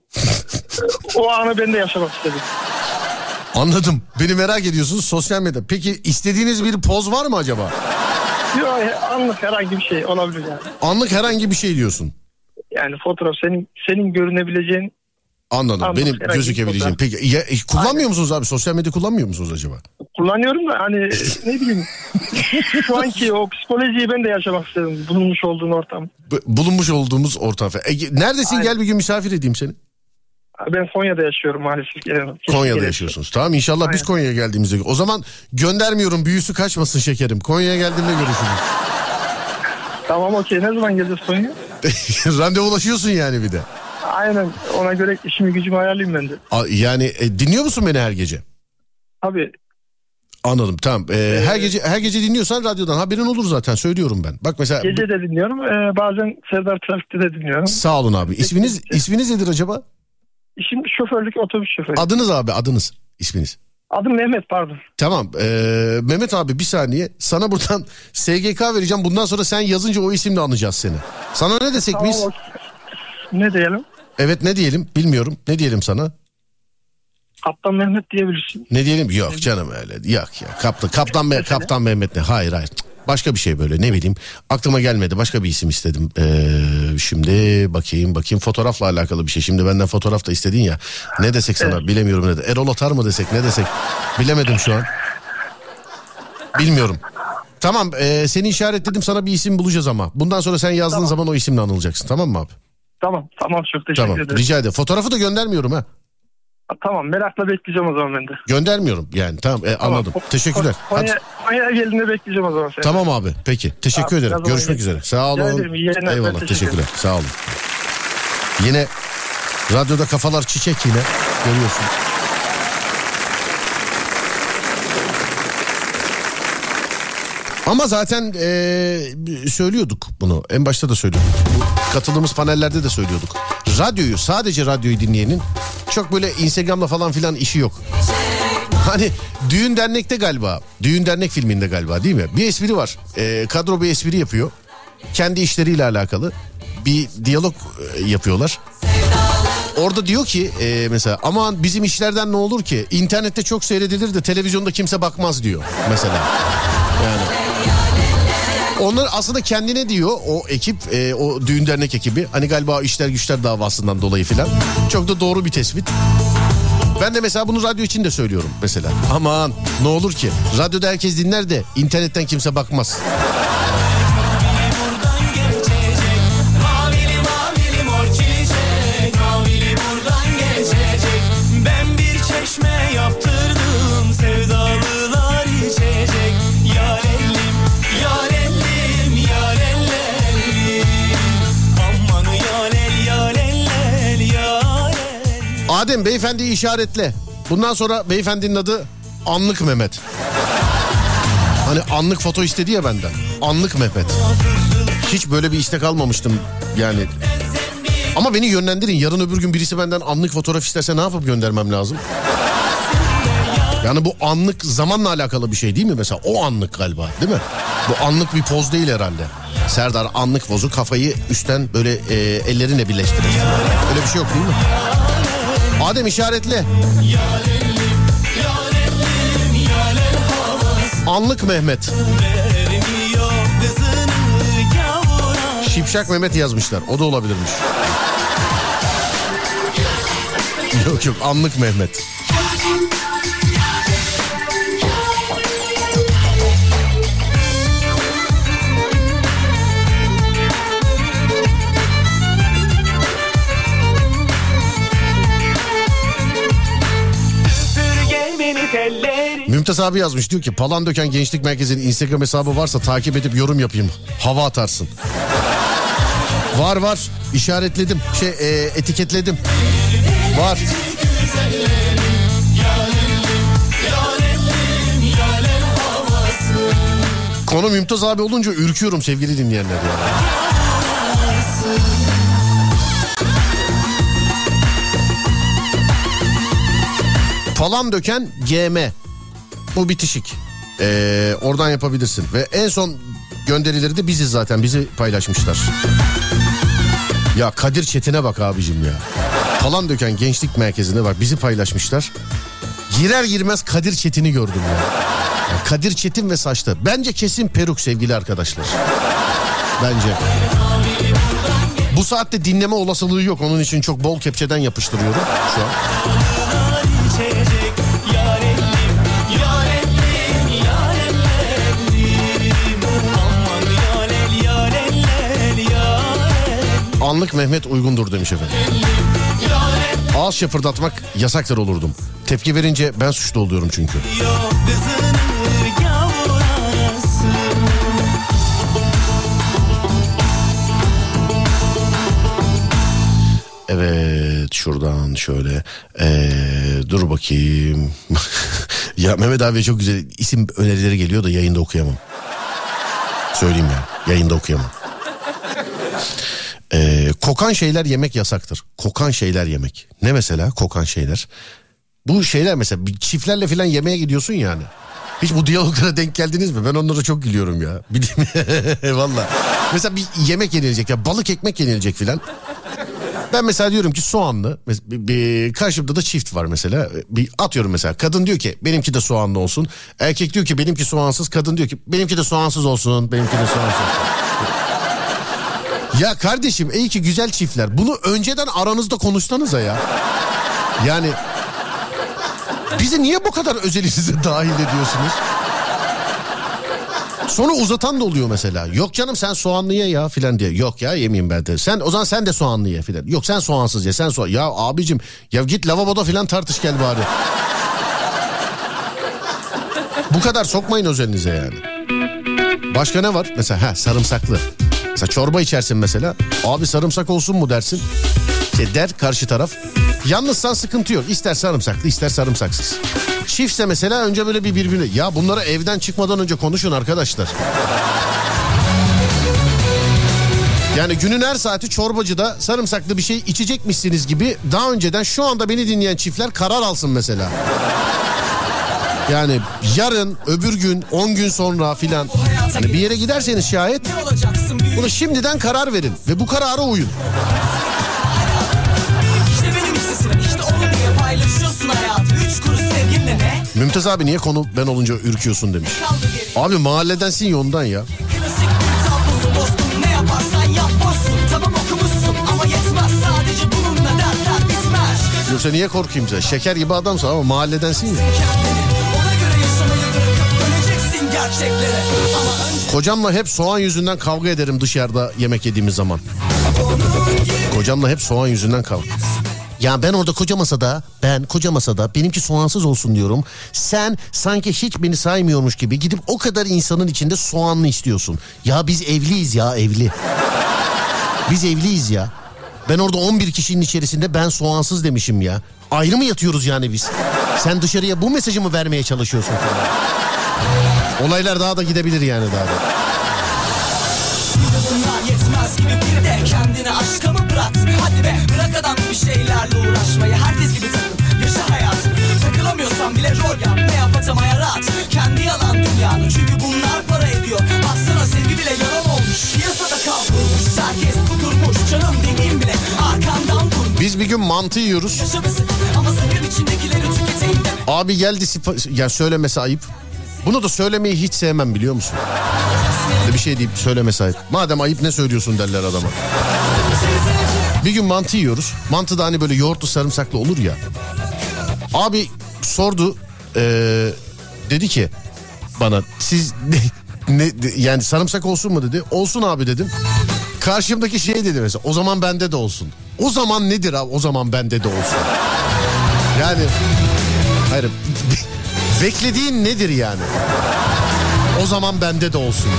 o anı ben de yaşamak istedim. Anladım. Beni merak ediyorsunuz sosyal medya. Peki istediğiniz bir poz var mı acaba? Yok anlık herhangi bir şey olabilir yani. Anlık herhangi bir şey diyorsun. Yani fotoğraf senin senin görünebileceğin Anladım. Anlık Benim herhangi gözükebileceğim. fotoğraf. Peki ya, e, kullanmıyor musunuz abi? Sosyal medya kullanmıyor musunuz acaba? kullanıyorum da hani [LAUGHS] ne bileyim şu anki o psikolojiyi ben de yaşamak istedim bulunmuş olduğun ortam. B- Bulunmuş olduğumuz ortam. E, neredesin? Aynen. Gel bir gün misafir edeyim seni. Ben Konya'da yaşıyorum maalesef. Keşke Konya'da gelsem. yaşıyorsunuz. Tamam inşallah biz Aynen. Konya'ya geldiğimizde. O zaman göndermiyorum büyüsü kaçmasın şekerim. Konya'ya geldiğimde görüşürüz. Tamam okey ne zaman geleceğiz Konya'ya? [LAUGHS] Randevulaşıyorsun yani bir de. Aynen ona göre işimi gücümü ayarlayayım ben de. A- Yani e, dinliyor musun beni her gece? Abi Anladım tamam. Ee, her gece her gece dinliyorsan radyodan haberin olur zaten söylüyorum ben. Bak mesela gece de dinliyorum ee, bazen Serdar Trafik'te de dinliyorum. sağ olun abi. İsminiz isminiz nedir acaba? İşim şoförlük otobüs şoförü. Adınız abi adınız isminiz. Adım Mehmet pardon. Tamam ee, Mehmet abi bir saniye sana buradan [LAUGHS] SGK vereceğim bundan sonra sen yazınca o isimle anacağız seni. Sana ne desek Tamam, biz? Ne diyelim? Evet ne diyelim? Bilmiyorum. Ne diyelim sana? Kaptan Mehmet diyebilirsin. Ne diyelim? Yok canım öyle. Yok ya. Kaptan kaptan Me- kaptan Mehmet ne? Hayır hayır. Başka bir şey böyle. Ne bileyim. Aklıma gelmedi. Başka bir isim istedim. Ee, şimdi bakayım bakayım. Fotoğrafla alakalı bir şey. Şimdi benden fotoğraf da istedin ya. Ne desek sana? Bilemiyorum ne de Erol Atar mı desek? Ne desek? Bilemedim şu an. Bilmiyorum. Tamam ee, seni işaretledim. Sana bir isim bulacağız ama. Bundan sonra sen yazdığın zaman o isimle anılacaksın. Tamam mı abi Tamam tamam çok teşekkür tamam ederim. rica ederim. Fotoğrafı da göndermiyorum ha. Tamam merakla bekleyeceğim o zaman ben de. göndermiyorum yani tamam e, Tamam. anladım. teşekkürler. Hadi. Konya, Konya'ya geldiğinde bekleyeceğim o zaman seni. Tamam abi peki. Teşekkür Tamam, ederim. görüşmek üzere. Sağ olun. Ederim, eyvallah teşekkür teşekkürler. sağ olun. Yine radyoda kafalar çiçek yine. Görüyorsun Ama zaten e, söylüyorduk bunu. En başta da söylüyorduk. Bu katıldığımız panellerde de söylüyorduk. Radyoyu sadece radyoyu dinleyenin çok böyle Instagram'la falan filan işi yok. Hani düğün dernekte galiba. Düğün dernek filminde galiba değil mi? Bir espri var. E, kadro bir espri yapıyor. Kendi işleriyle alakalı. Bir diyalog e, yapıyorlar. Orada diyor ki e, mesela aman bizim işlerden ne olur ki internette çok seyredilir de televizyonda kimse bakmaz diyor mesela. Yani. Onlar aslında kendine diyor o ekip e, o düğün dernek ekibi hani galiba işler güçler davasından dolayı filan çok da doğru bir tespit. Ben de mesela bunu radyo için de söylüyorum mesela. Aman ne olur ki radyoda herkes dinler de internetten kimse bakmaz. Adem beyefendiyi işaretle. Bundan sonra beyefendinin adı Anlık Mehmet. Hani anlık foto istedi ya benden. Anlık Mehmet. Hiç böyle bir istek almamıştım yani. Ama beni yönlendirin. Yarın öbür gün birisi benden anlık fotoğraf isterse ne yapıp göndermem lazım? Yani bu anlık zamanla alakalı bir şey değil mi mesela? O anlık galiba değil mi? Bu anlık bir poz değil herhalde. Serdar anlık pozu kafayı üstten böyle e, ellerinle birleştirir. Öyle bir şey yok değil mi? Adem işaretle. Anlık Mehmet. Şipşak Mehmet yazmışlar. O da olabilirmiş. yok yok anlık Mehmet. Mümtaz abi yazmış diyor ki Palandöken Gençlik Merkezi'nin Instagram hesabı varsa takip edip yorum yapayım. Hava atarsın. var var işaretledim şey e, etiketledim. Var. Konu Mümtaz abi olunca ürküyorum sevgili dinleyenler ya. Falan döken GM. Bu bitişik. Ee, oradan yapabilirsin. Ve en son gönderileri de biziz zaten. Bizi paylaşmışlar. Ya Kadir Çetin'e bak abicim ya. Falan döken gençlik merkezine bak bizi paylaşmışlar. Girer girmez Kadir Çetin'i gördüm. Ya Kadir Çetin ve saçta. Bence kesin peruk sevgili arkadaşlar. Bence. Bu saatte dinleme olasılığı yok. Onun için çok bol kepçeden yapıştırıyorum şu an. Yar el Anlık Mehmet uygundur demiş efendim. Ağız şapırdatmak yasaktır olurdum. Tepki verince ben suçlu oluyorum çünkü. Evet şuradan şöyle. Ee, dur bakayım. [LAUGHS] ya Mehmet abi çok güzel isim önerileri geliyor da yayında okuyamam. Söyleyeyim ya yayında okuyamam. Ee, kokan şeyler yemek yasaktır. Kokan şeyler yemek. Ne mesela kokan şeyler? Bu şeyler mesela çiftlerle falan yemeğe gidiyorsun yani. Hiç bu diyaloglara denk geldiniz mi? Ben onlara çok gülüyorum ya. Bileyim [LAUGHS] valla. Mesela bir yemek yenilecek ya balık ekmek yenilecek filan. Ben mesela diyorum ki soğanlı. bir- bir- Karşımda da çift var mesela. Bir atıyorum mesela. Kadın diyor ki benimki de soğanlı olsun. Erkek diyor ki benimki soğansız. Kadın diyor ki benimki de soğansız olsun. Benimki de soğansız. Ya kardeşim iyi ki güzel çiftler. Bunu önceden aranızda konuşsanıza ya. Yani bizi niye bu kadar özelinize [LAUGHS] dahil ediyorsunuz? Sonra uzatan da oluyor mesela. Yok canım sen soğanlı ye ya filan diye. Yok ya yemeyeyim ben de. Sen o zaman sen de soğanlı ye filan. Yok sen soğansız ye sen soğan. Ya abicim ya git lavaboda filan tartış gel bari. Bu kadar sokmayın özelinize yani. Başka ne var? Mesela ha sarımsaklı. Mesela çorba içersin mesela. Abi sarımsak olsun mu dersin? Şey der karşı taraf. Yalnızsan sıkıntı yok. İster sarımsaklı ister sarımsaksız. Çiftse mesela önce böyle bir birbirine. Ya bunları evden çıkmadan önce konuşun arkadaşlar. Yani günün her saati çorbacıda sarımsaklı bir şey içecekmişsiniz gibi daha önceden şu anda beni dinleyen çiftler karar alsın mesela. Yani yarın, öbür gün, 10 gün sonra filan. Hani bir yere giderseniz şayet bunu şimdiden karar verin ve bu karara uyun. İşte benim işte sıra işte onu diye paylaşıyorsun hayatı Üç kuruş sevginle ne? Mümtaz abi niye konu ben olunca ürküyorsun demiş. Abi mahalledensin ya ondan ya. Yoksa niye korkayım sen? Şeker gibi adamsın ama mahalledensin ya. Kocamla hep soğan yüzünden kavga ederim dışarıda yemek yediğimiz zaman. Kocamla hep soğan yüzünden kavga. Ya ben orada koca masada, ben koca masada benimki soğansız olsun diyorum. Sen sanki hiç beni saymıyormuş gibi gidip o kadar insanın içinde soğanlı istiyorsun. Ya biz evliyiz ya evli. Biz evliyiz ya. Ben orada 11 kişinin içerisinde ben soğansız demişim ya. Ayrı mı yatıyoruz yani biz? Sen dışarıya bu mesajı mı vermeye çalışıyorsun falan? Olaylar daha da gidebilir yani daha da. bunlar yetmez gibi bir de Kendini aşka mı bırak? Hadi be bırak adam bir şeylerle uğraşmayı. Herkes gibi takıl yaşa hayatını Takılamıyorsan bile rol yap. Ne yap atamaya rahat. Kendi yalan dünyanı Çünkü bunlar para ediyor. Baksana sevgi bile yalan olmuş. Piyasada kavrulmuş Herkes kudurmuş Canım dediğim bile arkandan durmuş Biz bir gün mantı yiyoruz. Yaşamasın ama sakın içindekileri tüketeyim deme. Abi geldi sipa- ya söylemesi ayıp. Bunu da söylemeyi hiç sevmem biliyor musun? Bir şey deyip söylemesi ayıp. Madem ayıp ne söylüyorsun derler adama. Bir gün mantı yiyoruz. Mantı da hani böyle yoğurtlu sarımsaklı olur ya. Abi sordu. eee, dedi ki bana siz ne, ne- yani sarımsak olsun mu dedi. Olsun abi dedim. Karşımdaki şey dedi mesela o zaman bende de olsun. O zaman nedir abi o zaman bende de olsun. Yani hayır beklediğin nedir yani? O zaman bende de olsun.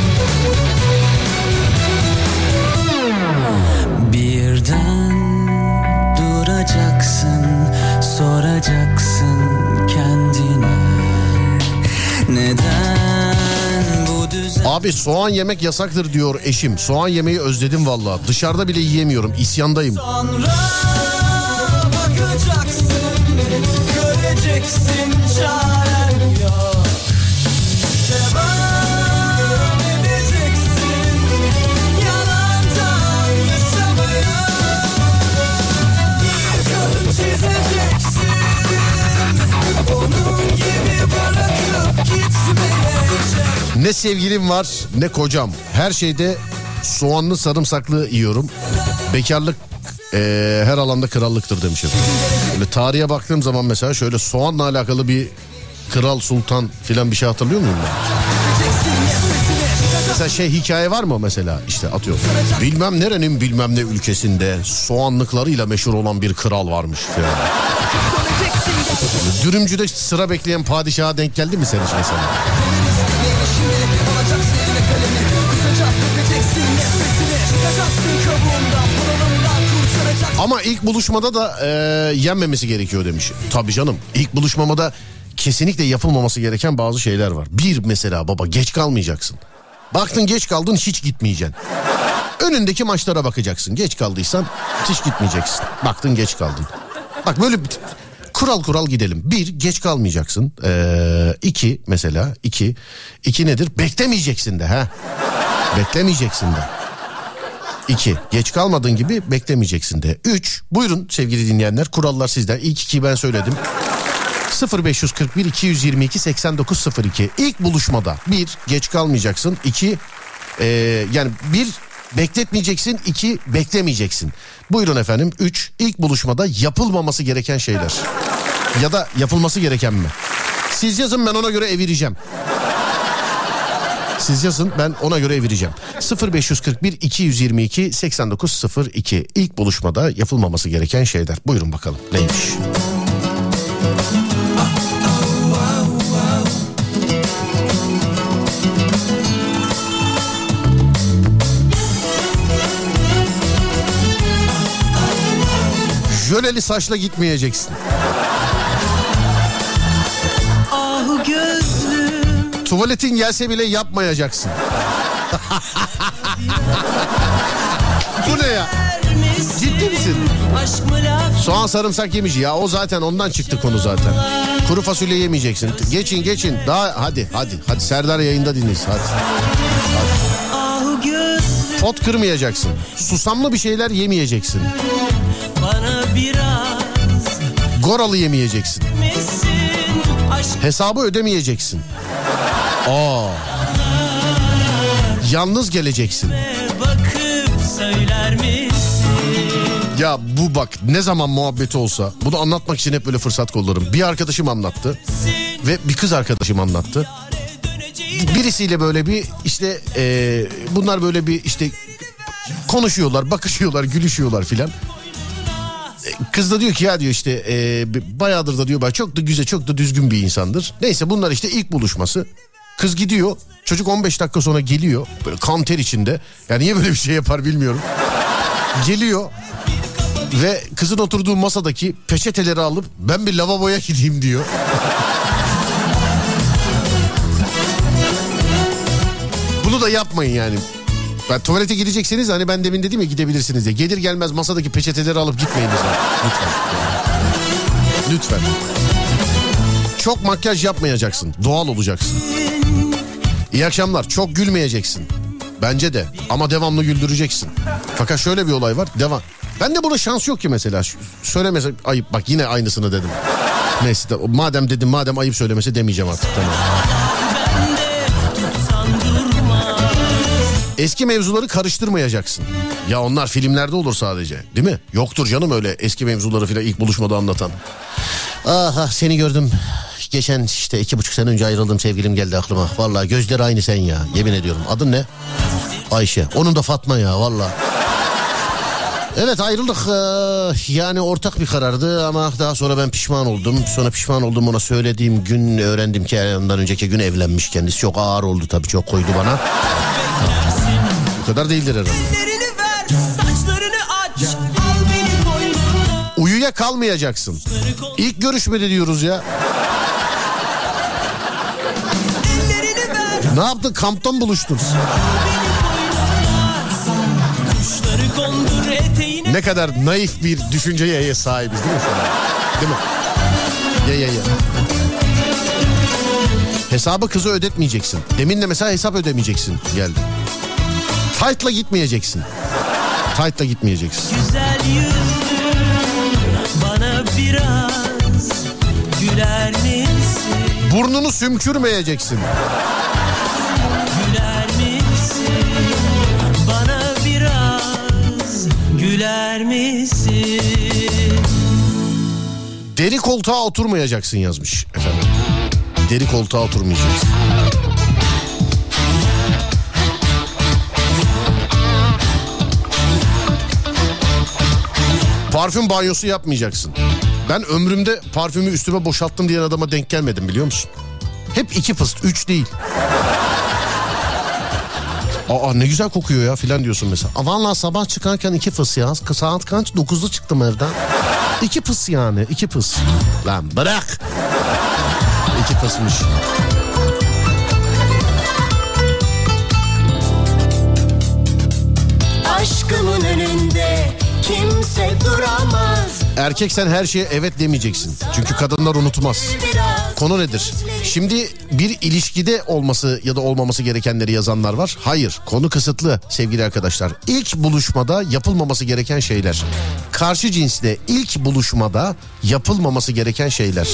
Birden duracaksın, soracaksın kendine Neden bu düzen Abi soğan yemek yasaktır diyor eşim. Soğan yemeyi özledim valla. Dışarıda bile yiyemiyorum. İsyandayım. sonra bakacaksın Göreceksin çaren Ne sevgilim var ne kocam. Her şeyde soğanlı sarımsaklı yiyorum. Bekarlık eee, her alanda krallıktır demişim. Böyle tarihe baktığım zaman mesela şöyle soğanla alakalı bir kral sultan filan bir şey hatırlıyor muyum ben? Mesela şey hikaye var mı mesela işte atıyorum. Bilmem nerenin bilmem ne ülkesinde soğanlıklarıyla meşhur olan bir kral varmış. falan. Dürümcüde sıra bekleyen padişaha denk geldi mi sen hiç mesela? Ama ilk buluşmada da e, yenmemesi gerekiyor demiş. Tabii canım ilk buluşmamada kesinlikle yapılmaması gereken bazı şeyler var. Bir mesela baba geç kalmayacaksın. Baktın geç kaldın hiç gitmeyeceksin. Önündeki maçlara bakacaksın. Geç kaldıysan hiç gitmeyeceksin. Baktın geç kaldın. Bak böyle kural kural gidelim. Bir geç kalmayacaksın. Ee, iki mesela iki. iki nedir? Beklemeyeceksin de ha. Beklemeyeceksin de. İki, geç kalmadığın gibi beklemeyeceksin de. Üç, buyurun sevgili dinleyenler kurallar sizden. İlk ikiyi ben söyledim. 0541 222 8902 İlk buluşmada bir geç kalmayacaksın. İki e, yani bir bekletmeyeceksin. iki beklemeyeceksin. Buyurun efendim. Üç ilk buluşmada yapılmaması gereken şeyler. Ya da yapılması gereken mi? Siz yazın ben ona göre evireceğim. Siz yazın ben ona göre evireceğim. 0541 222 8902 İlk buluşmada yapılmaması gereken şeyler. Buyurun bakalım neymiş? Jöleli saçla gitmeyeceksin. Ah Tuvaletin gelse bile yapmayacaksın. [LAUGHS] Bu ne ya? Ciddi misin? Soğan sarımsak yemiş. Ya o zaten ondan çıktı konu zaten. Kuru fasulye yemeyeceksin. Geçin geçin. Daha hadi hadi. Hadi Serdar yayında dinleyin. Hadi. ah gözlüm Pot kırmayacaksın. Susamlı bir şeyler yemeyeceksin. Goralı yemeyeceksin. Hesabı ödemeyeceksin. Aa. Yalnız geleceksin. bakıp söyler misin Ya bu bak ne zaman muhabbeti olsa bunu anlatmak için hep böyle fırsat kollarım. Bir arkadaşım anlattı ve bir kız arkadaşım anlattı. Birisiyle böyle bir işte eee, bunlar böyle bir işte konuşuyorlar, bakışıyorlar, gülüşüyorlar filan. E, Kız da diyor ki ya diyor işte eee, bayağıdır da diyor çok da güzel çok da düzgün bir insandır. Neyse bunlar işte ilk buluşması. Kız gidiyor çocuk 15 dakika sonra geliyor böyle kan ter içinde. Yani niye böyle bir şey yapar bilmiyorum. Geliyor ve kızın oturduğu masadaki peçeteleri alıp ben bir lavaboya gideyim diyor. Bunu da yapmayın yani. Ben tuvalete gidecekseniz hani ben demin dedim ya gidebilirsiniz diye. Gelir gelmez masadaki peçeteleri alıp gitmeyin mesela. Lütfen. Lütfen. Çok makyaj yapmayacaksın. Doğal olacaksın. İyi akşamlar. Çok gülmeyeceksin. Bence de. Ama devamlı güldüreceksin. Fakat şöyle bir olay var. Devam. Ben de buna şans yok ki mesela. Söylemese ayıp. Bak yine aynısını dedim. Neyse de, madem dedim madem ayıp söylemese demeyeceğim artık tamam. Eski mevzuları karıştırmayacaksın. Ya onlar filmlerde olur sadece değil mi? Yoktur canım öyle eski mevzuları filan ilk buluşmada anlatan. Ah ah seni gördüm. Geçen işte iki buçuk sene önce ayrıldığım sevgilim geldi aklıma. Vallahi gözleri aynı sen ya. Yemin ediyorum. Adın ne? Ayşe. Onun da Fatma ya vallahi. Evet ayrıldık. Ee, Yani ortak bir karardı ama daha sonra ben pişman oldum. Sonra pişman oldum ona söylediğim gün öğrendim ki ondan önceki gün evlenmiş kendisi. Çok ağır oldu tabii çok koydu bana. Bu kadar değildir herhalde. Uyuya kalmayacaksın. İlk görüşmede diyoruz ya. Ne yaptın kamptan buluştun. Ne kadar naif bir düşünceye sahibiz değil mi şu an? Değil mi? Ye ye ye. Hesabı kızı ödetmeyeceksin. Demin de mesela hesap ödemeyeceksin geldi. Tight'la gitmeyeceksin. Tight'la gitmeyeceksin. Güzel yüzlü Bana biraz Güler misin Burnunu sümkürmeyeceksin. Güler misin Deri koltuğa oturmayacaksın yazmış efendim. Deri koltuğa oturmayacaksın. Parfüm banyosu yapmayacaksın. Ben ömrümde parfümü üstüme boşalttım diyen adama denk gelmedim biliyor musun? Hep iki fıst, üç değil. Aa ne güzel kokuyor ya filan diyorsun mesela. Aa, vallahi sabah çıkarken iki fıs ya. Saat kaç? Dokuzda çıktım evden. İki pıs yani iki pıs. Lan bırak. İki pısmış. Aşkımın önünde kimse duramaz Erkek sen her şeye evet demeyeceksin. Çünkü kadınlar unutmaz. biraz Konu nedir? Şimdi bir ilişkide olması ya da olmaması gerekenleri yazanlar var. Hayır konu kısıtlı sevgili arkadaşlar. İlk buluşmada yapılmaması gereken şeyler. Karşı cinsle ilk buluşmada yapılmaması gereken şeyler.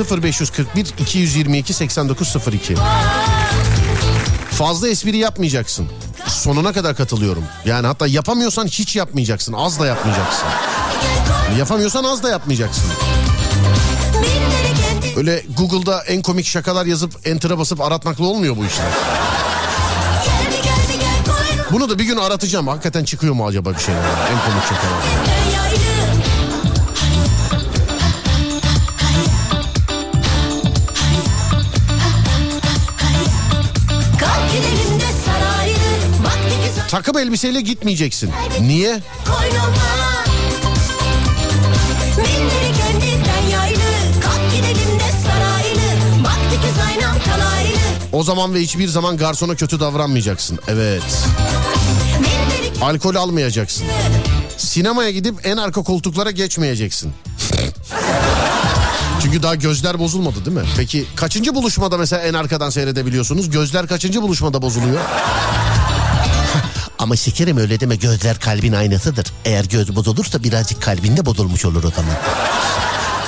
meraklıyım 0541 222 8902 Fazla espri yapmayacaksın. Sonuna kadar katılıyorum. Yani hatta yapamıyorsan hiç yapmayacaksın. Az da yapmayacaksın. Yapamıyorsan az da yapmayacaksın. Öyle Google'da en komik şakalar yazıp enter'a basıp aratmakla olmuyor bu işler. Bunu da bir gün aratacağım. Hakikaten çıkıyor mu acaba bir şeyler? En komik şakalar. Takım elbiseyle gitmeyeceksin. Niye? koynuma O zaman ve hiçbir zaman garsona kötü davranmayacaksın. Evet. Alkol almayacaksın. Sinemaya gidip en arka koltuklara geçmeyeceksin. [LAUGHS] Çünkü daha gözler bozulmadı değil mi? Peki kaçıncı buluşmada mesela en arkadan seyredebiliyorsunuz? Gözler kaçıncı buluşmada bozuluyor? [LAUGHS] Ama şekerim öyle deme gözler kalbin aynasıdır. Eğer göz bozulursa birazcık kalbinde bozulmuş olur o zaman.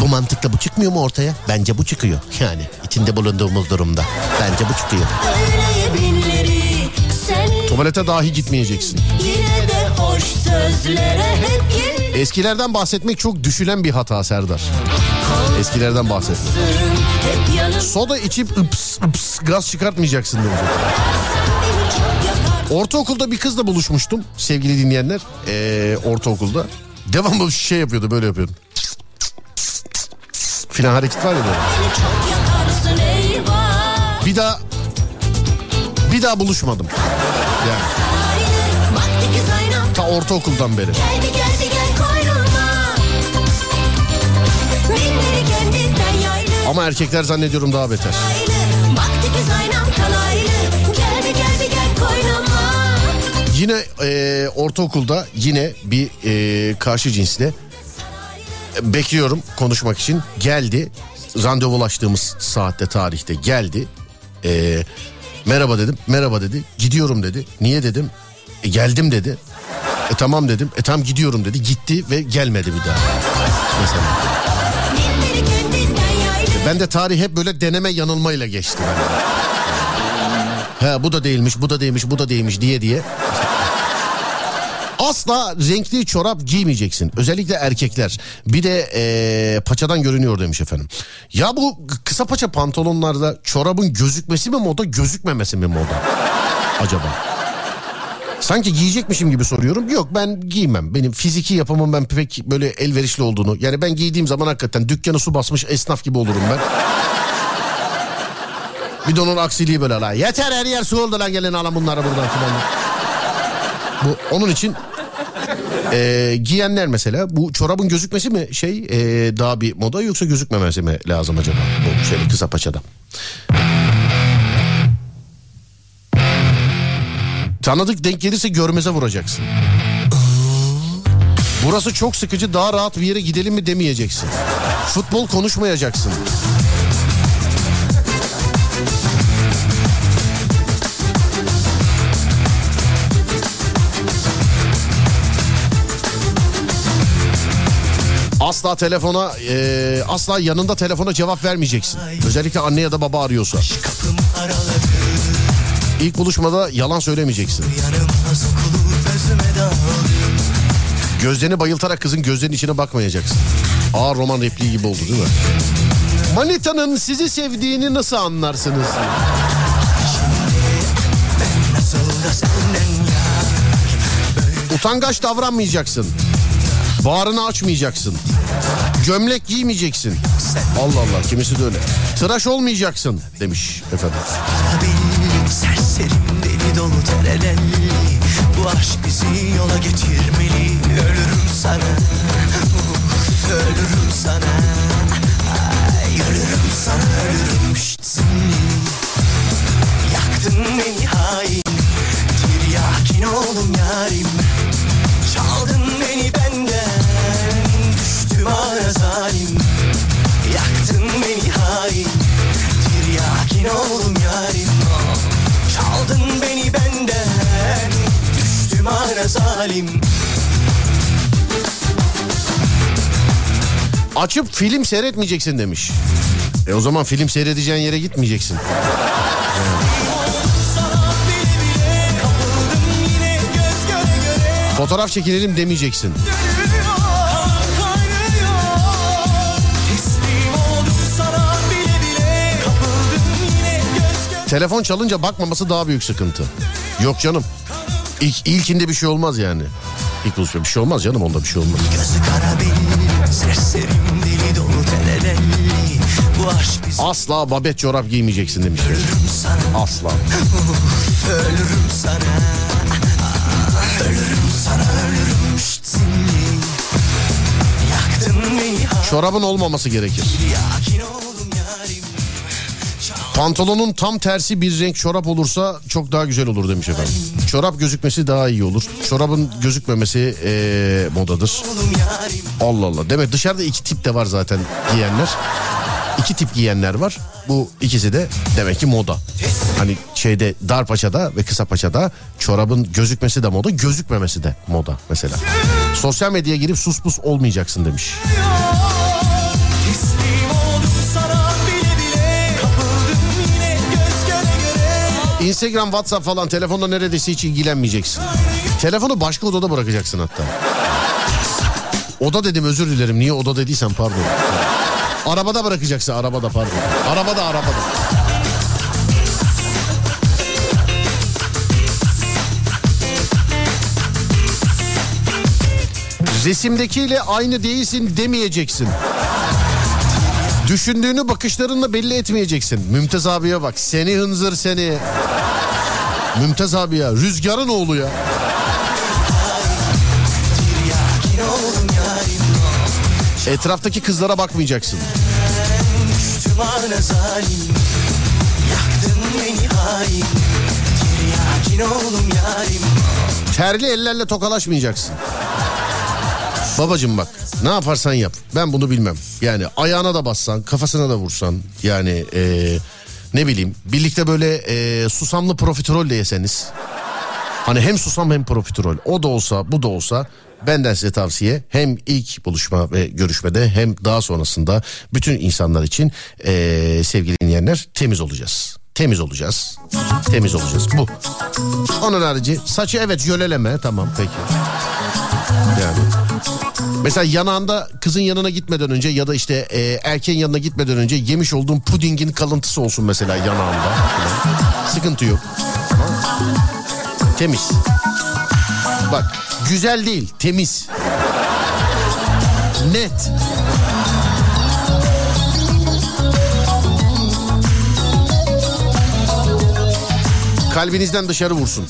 Bu mantıkla bu çıkmıyor mu ortaya? Bence bu çıkıyor. Yani içinde bulunduğumuz durumda. Bence bu çıkıyor. Tuvalete dahi gitmeyeceksin. Eskilerden bahsetmek çok düşülen bir hata Serdar. Eskilerden bahsetmek. Soda içip ıps ıps gaz çıkartmayacaksın demiş. Ortaokulda bir kızla buluşmuştum sevgili dinleyenler. Ee, ortaokulda. Devamlı şey yapıyordu böyle yapıyordu. Filan hareket var ya böyle. Bir daha bir daha buluşmadım. Yani ta ortaokuldan beri. Ama erkekler zannediyorum daha beter. Yine e, ortaokulda yine bir e, karşı cinsle bekliyorum konuşmak için geldi. Randevulaştığımız saatte tarihte geldi. E, merhaba dedim. Merhaba dedi. Gidiyorum dedi. Niye dedim. E, geldim dedi. E tamam dedim. E tamam gidiyorum dedi. Gitti ve gelmedi bir daha. Mesela. Yaylı Ben de tarih hep böyle deneme yanılmayla geçti. [LAUGHS] He bu da değilmiş, bu da değilmiş, bu da değilmiş diye diye. Asla renkli çorap giymeyeceksin. Özellikle erkekler. Bir de eee, paçadan görünüyor demiş efendim. Ya bu kısa paça pantolonlarda çorabın gözükmesi mi moda, gözükmemesi mi moda? Acaba? Sanki giyecekmişim gibi soruyorum. Yok ben giymem. Benim fiziki yapımın ben pek böyle elverişli olduğunu. Yani ben giydiğim zaman hakikaten dükkanı su basmış esnaf gibi olurum ben. Bir de onun aksiliği böyle la. Yeter her yer su oldu lan gelin alın bunları buradan filan. Bu onun için e, giyenler mesela bu çorabın gözükmesi mi şey e, daha bir moda yoksa gözükmemesi mi lazım acaba bu şöyle kısa paçada. Tanıdık denk gelirse görmeze vuracaksın. Burası çok sıkıcı daha rahat bir yere gidelim mi demeyeceksin. Futbol konuşmayacaksın. Asla telefona e, asla yanında telefona cevap vermeyeceksin. Özellikle anne ya da baba arıyorsa. İlk buluşmada yalan söylemeyeceksin. Gözlerini bayıltarak kızın gözlerinin içine bakmayacaksın. Ağır roman repliği gibi oldu değil mi? Manita'nın sizi sevdiğini nasıl anlarsınız? Utangaç davranmayacaksın. Bağrını açmayacaksın. Gömlek giymeyeceksin. Allah Allah kimisi de öyle. Tıraş olmayacaksın demiş efendim. Serserim deli dolu terelelli Bu aşk bizi yola getirmeli Ölürüm sana Ölürüm sana Ay, Ölürüm sana ölürüm seni Yaktın beni hain Tiryakin oldum yarim Çaldın beni benden Yaktın beni hain Tiryakin oldum yarim. Çaldın beni benden. Düştüm ara zalim. Açıp film seyretmeyeceksin demiş. E o zaman film seyredeceğin yere gitmeyeceksin. Sana bile bile Telefon çalınca bakmaması daha büyük sıkıntı. Yok canım. İlk, ilkinde bir şey olmaz yani. İlk buluşma bir şey olmaz canım onda bir şey olmaz. Gözü kara benim Serserim deli dolu Asla babet çorap giymeyeceksin demiş. sana Asla. Ölürüm sana Ölürüm sana ölürüm Çorabın olmaması gerekir. Çal Pantolonun tam tersi bir renk çorap olursa çok daha güzel olur demiş efendim. Çorap gözükmesi daha iyi olur. Çorabın gözükmemesi ee, modadır. Allah Allah. Demek dışarıda iki tip de var zaten giyenler. İki tip giyenler var. Bu ikisi de demek ki moda. Hani şeyde dar paçada ve kısa paçada çorabın gözükmesi de moda, gözükmemesi de moda mesela. Sosyal medyaya girip sus pus olmayacaksın demiş. Instagram, WhatsApp falan telefonda neredeyse hiç ilgilenmeyeceksin. Telefonu başka odada bırakacaksın hatta. Oda dedim özür dilerim. Niye oda dediysem pardon. Arabada bırakacaksın arabada pardon. Arabada arabada. Resimdekiyle aynı değilsin demeyeceksin. Düşündüğünü bakışlarınla belli etmeyeceksin. Mümtaz abiye bak. Seni hınzır seni. Mümtaz abi ya. Rüzgarın oğlu ya. Etraftaki kızlara bakmayacaksın. Terli ellerle tokalaşmayacaksın. Babacım bak ne yaparsan yap ben bunu bilmem. Yani ayağına da bassan kafasına da vursan yani eee, ne bileyim birlikte böyle eee, susamlı profiterol de yeseniz. Hani hem susam hem profiterol o da olsa bu da olsa benden size tavsiye hem ilk buluşma ve görüşmede hem daha sonrasında bütün insanlar için eee, sevgili dinleyenler temiz olacağız. Temiz olacağız. Temiz olacağız bu. Onun harici saçı evet jöleleme tamam peki. Yani Mesela yanağında kızın yanına gitmeden önce ya da işte e, erkeğin yanına gitmeden önce yemiş olduğun pudingin kalıntısı olsun mesela yanağında. Sıkıntı yok. Temiz. Bak güzel değil temiz. Net. Kalbinizden dışarı vursun.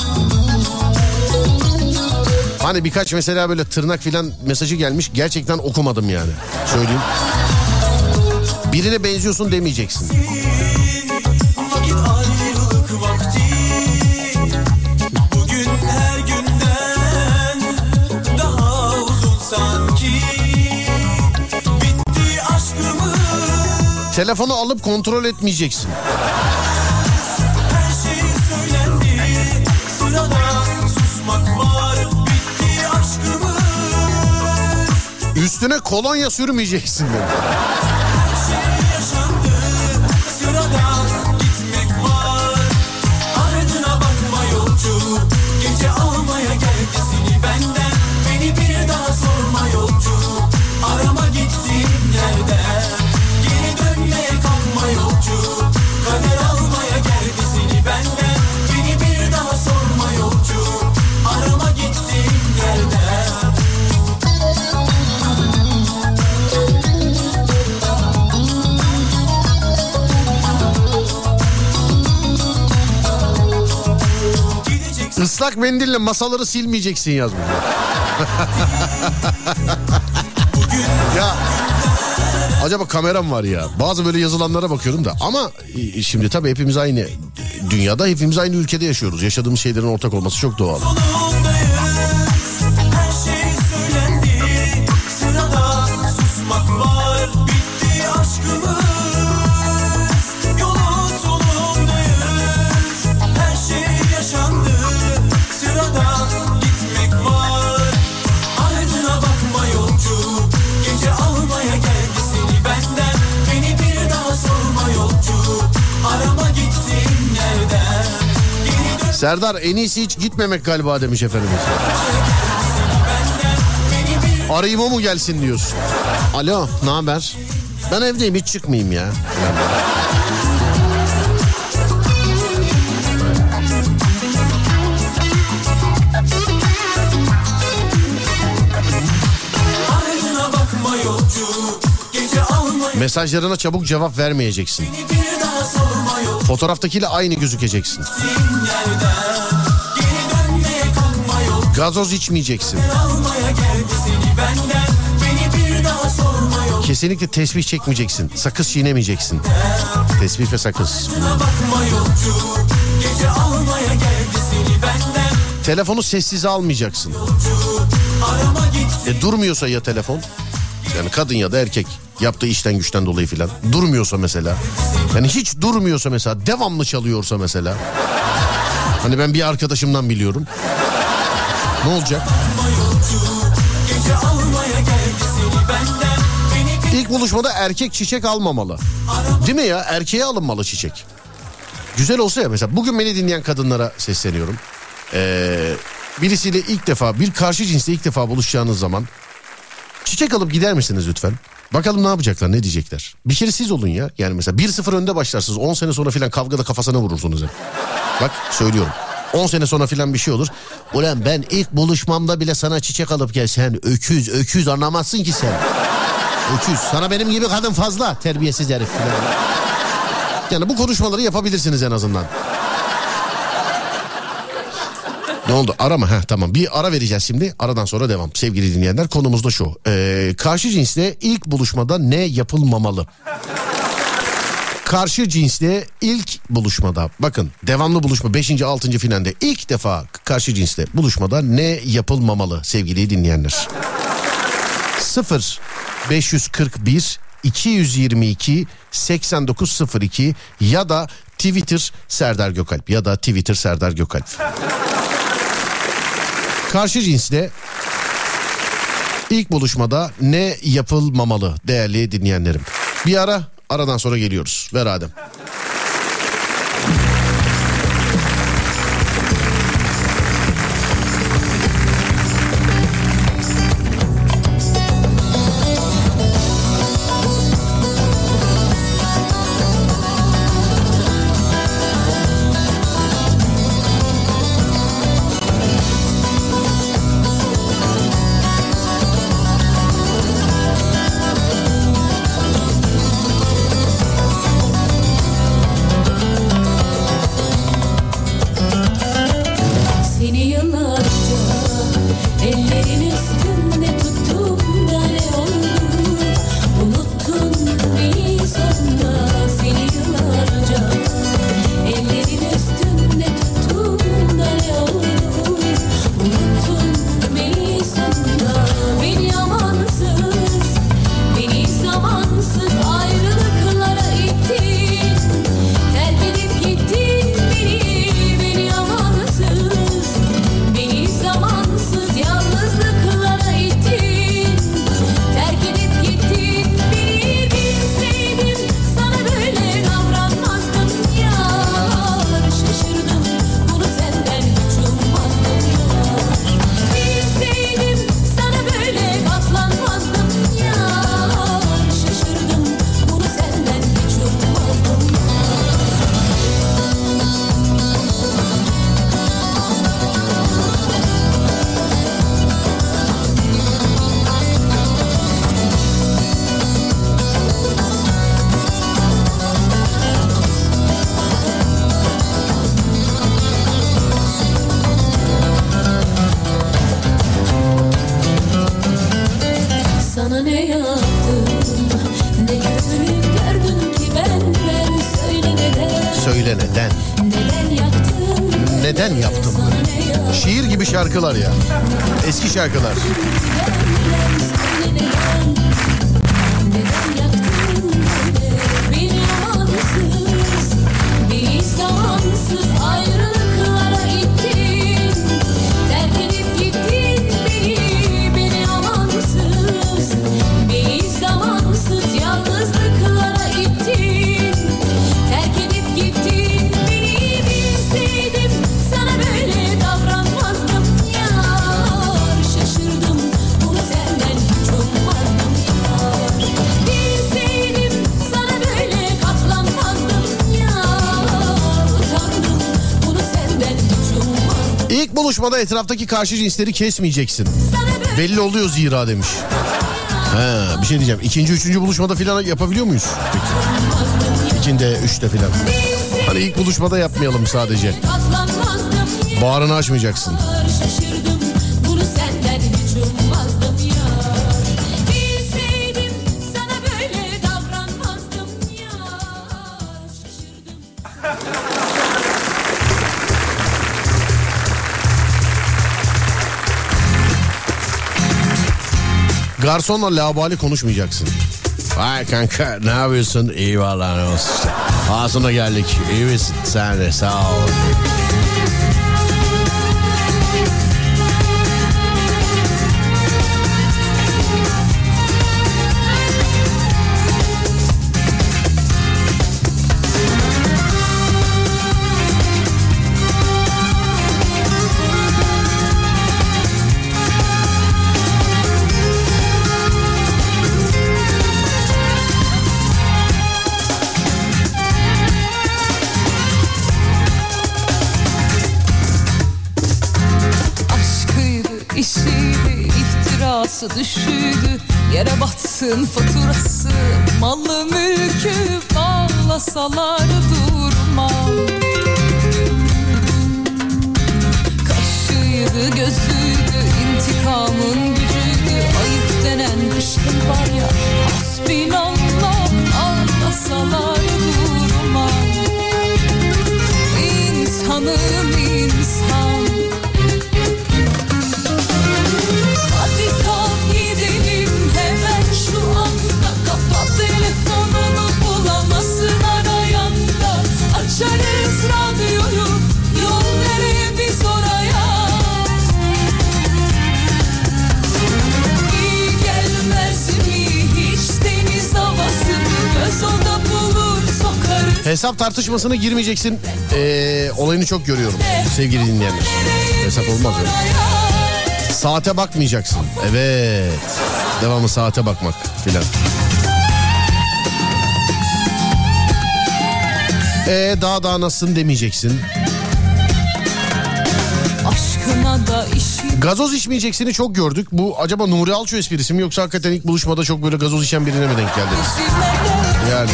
Hani birkaç mesela böyle tırnak filan mesajı gelmiş gerçekten okumadım yani. Söyleyeyim. Birine benziyorsun demeyeceksin. Telefonu alıp kontrol etmeyeceksin. Üstüne kolonya sürmeyeceksin. dedi. Islak mendille masaları silmeyeceksin yazmış. [LAUGHS] ya acaba kameram var ya. Bazı böyle yazılanlara bakıyorum da ama e, şimdi tabii hepimiz aynı dünyada hepimiz aynı ülkede yaşıyoruz. Yaşadığımız şeylerin ortak olması çok doğal. Serdar en iyisi hiç gitmemek galiba demiş efendimiz. Arayayım o mu gelsin diyorsun. Alo ne haber? Ben evdeyim hiç çıkmayayım ya. Mesajlarına çabuk cevap vermeyeceksin. Fotoğraftakiyle aynı gözükeceksin. Gazoz içmeyeceksin. Kesinlikle tesbih çekmeyeceksin. Sakız çiğnemeyeceksin. Tesbih ve sakız. Telefonu sessize almayacaksın. E durmuyorsa ya telefon? Yani kadın ya da erkek yaptığı işten güçten dolayı filan. Durmuyorsa mesela. Yani hiç durmuyorsa mesela devamlı çalıyorsa mesela. Hani ben bir arkadaşımdan biliyorum. Ne olacak? İlk buluşmada erkek çiçek almamalı. Değil mi ya? Erkeğe alınmalı çiçek. Güzel olsa ya mesela bugün beni dinleyen kadınlara sesleniyorum. Ee, birisiyle ilk defa bir karşı cinsle ilk defa buluşacağınız zaman çiçek alıp gider misiniz lütfen? Bakalım ne yapacaklar ne diyecekler. Bir kere siz olun ya. Yani mesela 1-0 önde başlarsınız 10 sene sonra filan kavgada kafasına vurursunuz hep. Bak söylüyorum. 10 sene sonra filan bir şey olur. Ulan ben ilk buluşmamda bile sana çiçek alıp gelsen öküz öküz anlamazsın ki sen. Öküz. Sana benim gibi kadın fazla. Terbiyesiz herif filan. Yani bu konuşmaları yapabilirsiniz en azından. Ne oldu? Ara mı? Heh, tamam. Bir ara vereceğiz şimdi. Aradan sonra devam. Sevgili dinleyenler konumuz da şu. Ee, karşı cinsle ilk buluşmada ne yapılmamalı? Karşı cinsle ilk buluşmada bakın devamlı buluşma 5. 6. finalde ilk defa karşı cinsle buluşmada ne yapılmamalı sevgili dinleyenler? 0 541 222 8902 ya da Twitter Serdar Gökalp ya da Twitter Serdar Gökalp. Karşı cinsle ilk buluşmada ne yapılmamalı değerli dinleyenlerim? Bir ara aradan sonra geliyoruz. Ver Adem. Buluşmada etraftaki karşı cinsleri kesmeyeceksin. Belli oluyor zira demiş. Ha, bir şey diyeceğim. İkinci, üçüncü buluşmada filan yapabiliyor muyuz? İkinde, üçte filan. Hani ilk buluşmada yapmayalım sadece. Bağrını açmayacaksın. Garsonla labali konuşmayacaksın. Vay kanka ne yapıyorsun? İyi vallahi ne olsun. Ağzına geldik. İyi misin? Sen de sağ ol. İhtirası düşüydü Yere batsın faturası. Malı mülkü bağlasalar durmam Kaşıydı, gözüydü, intikamın gücüydü. Ayıp denen bir şey var ya Hasbinallah ağlasalar Hesap tartışmasına girmeyeceksin. Ee, olayını çok görüyorum sevgili dinleyenler. Hesap olmaz öyle. Saate bakmayacaksın. Evet. Devamı saate bakmak filan. Ee, daha daha nasılsın demeyeceksin. Aşkına da işi Gazoz içmeyeceksini çok gördük. Bu acaba Nuri Alço esprisi mi yoksa hakikaten ilk buluşmada çok böyle gazoz içen birine mi denk geldiniz? Yani.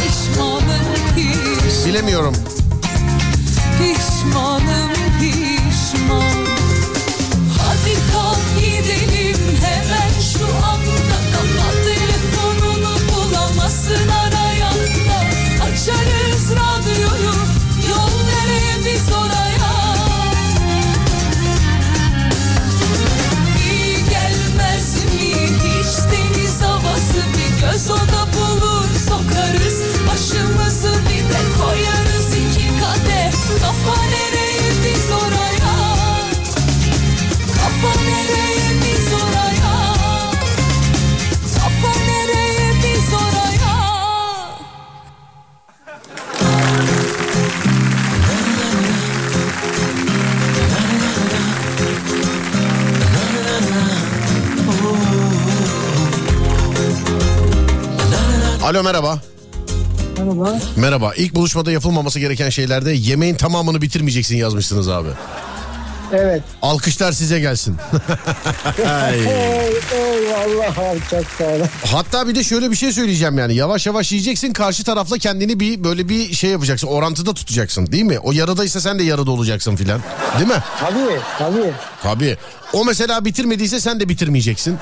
Bilemiyorum. pişman Alo merhaba. Merhaba. Merhaba. İlk buluşmada yapılmaması gereken şeylerde yemeğin tamamını bitirmeyeceksin yazmışsınız abi. Evet. Alkışlar size gelsin. [LAUGHS] Ay. Eyvallah abi çok sağ olun. Hatta bir de şöyle bir şey söyleyeceğim yani. Yavaş yavaş yiyeceksin. Karşı tarafla kendini bir böyle bir şey yapacaksın. Orantıda tutacaksın değil mi? O yarıdaysa sen de yarıda olacaksın filan. Değil mi? Tabii tabii. Tabii. O mesela bitirmediyse sen de bitirmeyeceksin.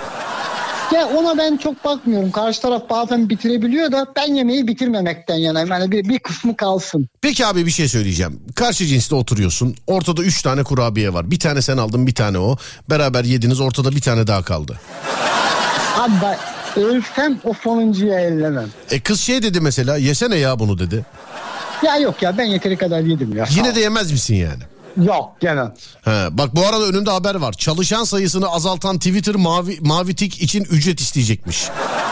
Ya ona ben çok bakmıyorum. Karşı taraf bazen bitirebiliyor da ben yemeği bitirmemekten yanayım. Yani bir, bir kısmı kalsın. Peki abi bir şey söyleyeceğim. Karşı cinste oturuyorsun. Ortada üç tane kurabiye var. Bir tane sen aldın bir tane o. Beraber yediniz ortada bir tane daha kaldı. Abi ben ölsem o sonuncuyu ellemem. E kız şey dedi mesela yesene ya bunu dedi. Ya yok ya ben yeteri kadar yedim ya. Yine de yemez misin yani? Yok gene. He, bak bu arada önümde haber var. Çalışan sayısını azaltan Twitter mavi, mavi tik için ücret isteyecekmiş.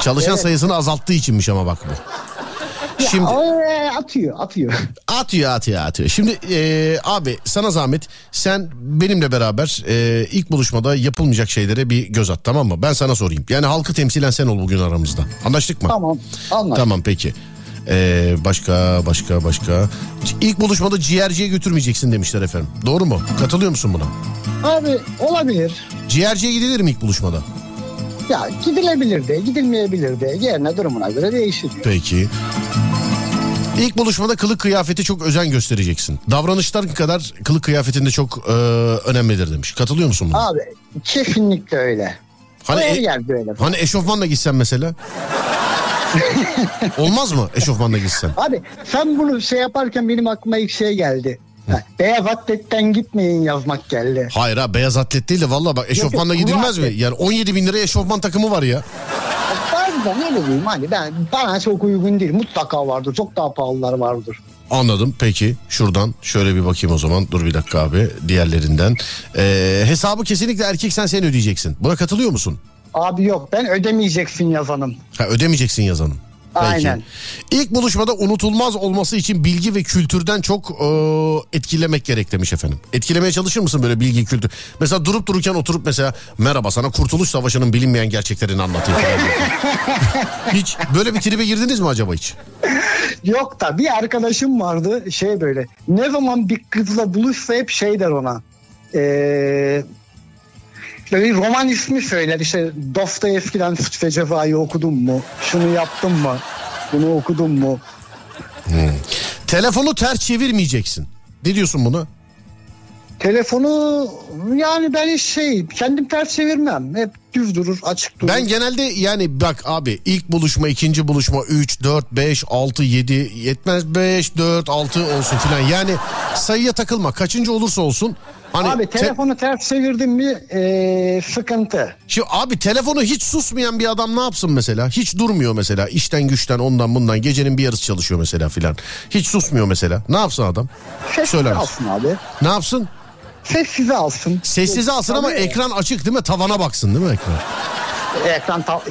Çalışan Evet. sayısını azalttığı içinmiş ama bak bu. Ya, Şimdi e, atıyor atıyor. atıyor atıyor atıyor. Şimdi e, abi sana zahmet sen benimle beraber e, ilk buluşmada yapılmayacak şeylere bir göz at tamam mı? Ben sana sorayım. Yani halkı temsilen sen ol bugün aramızda. Anlaştık mı? Tamam anladım. Tamam peki. Ee, başka başka başka. İlk buluşmada ciğerciye götürmeyeceksin demişler efendim. Doğru mu? Katılıyor musun buna? Abi olabilir. Ciğerciye gidilir mi ilk buluşmada? Ya gidilebilir de gidilmeyebilir de yerine durumuna göre değişir. Peki. İlk buluşmada kılık kıyafeti çok özen göstereceksin. Davranışlar kadar kılık kıyafetinde çok e, önemlidir demiş. Katılıyor musun buna? Abi kesinlikle öyle. Hani, e- yerde öyle. hani eşofmanla gitsen mesela? Olmaz mı eşofmanla gitsen? Abi sen bunu şey yaparken benim aklıma ilk şey geldi. Ha, Beyaz atletten gitmeyin yazmak geldi. Hayır ha beyaz atlet değil de valla bak eşofmanla yok, gidilmez mi? Yani 17 bin liraya eşofman takımı var ya. Bazen öyle diyeyim hani ben bana çok uygun değil. Mutlaka vardır. Çok daha pahalılar vardır. Anladım peki şuradan şöyle bir bakayım o zaman dur bir dakika abi diğerlerinden. Ee, hesabı kesinlikle erkek sen sen ödeyeceksin. Buna katılıyor musun? Abi yok ben ödemeyeceksin yazanım. Ha, ödemeyeceksin yazanım. Peki. Aynen. İlk buluşmada unutulmaz olması için bilgi ve kültürden çok e, etkilemek gerek demiş efendim. Etkilemeye çalışır mısın böyle bilgi kültür? Mesela durup dururken oturup mesela merhaba sana Kurtuluş Savaşı'nın bilinmeyen gerçeklerini anlatayım. [LAUGHS] hiç böyle bir tribe girdiniz mi acaba hiç? Yok da bir arkadaşım vardı şey böyle. Ne zaman bir kızla buluşsa hep şey der ona. Ee, böyle roman ismi söyler. İşte Dostoyevski'den Suç ve Ceza'yı okudun mu? Şunu yaptın mı? Bunu okudun mu? Telefonu ters çevirmeyeceksin. Ne diyorsun buna? Telefonu yani ben şey kendim ters çevirmem. Hep düz durur açık durur. Ben genelde yani bak abi ilk buluşma, ikinci buluşma 3, 4, 5, 6, 7 yetmez 5, 4, 6 olsun filan. Yani sayıya takılma. Kaçıncı olursa olsun. Hani Abi te- telefonu ters çevirdin mi ee, sıkıntı. Şimdi abi telefonu hiç susmayan bir adam ne yapsın mesela? Hiç durmuyor mesela. İşten güçten ondan bundan gecenin bir yarısı çalışıyor mesela filan. Hiç susmuyor mesela. Ne yapsın adam? Sessize Söyler misin? alsın abi. Ne yapsın? Sessize alsın. Sessize alsın ama Tabii. ekran açık değil mi? Tavana baksın değil mi ekran? Ekran ta-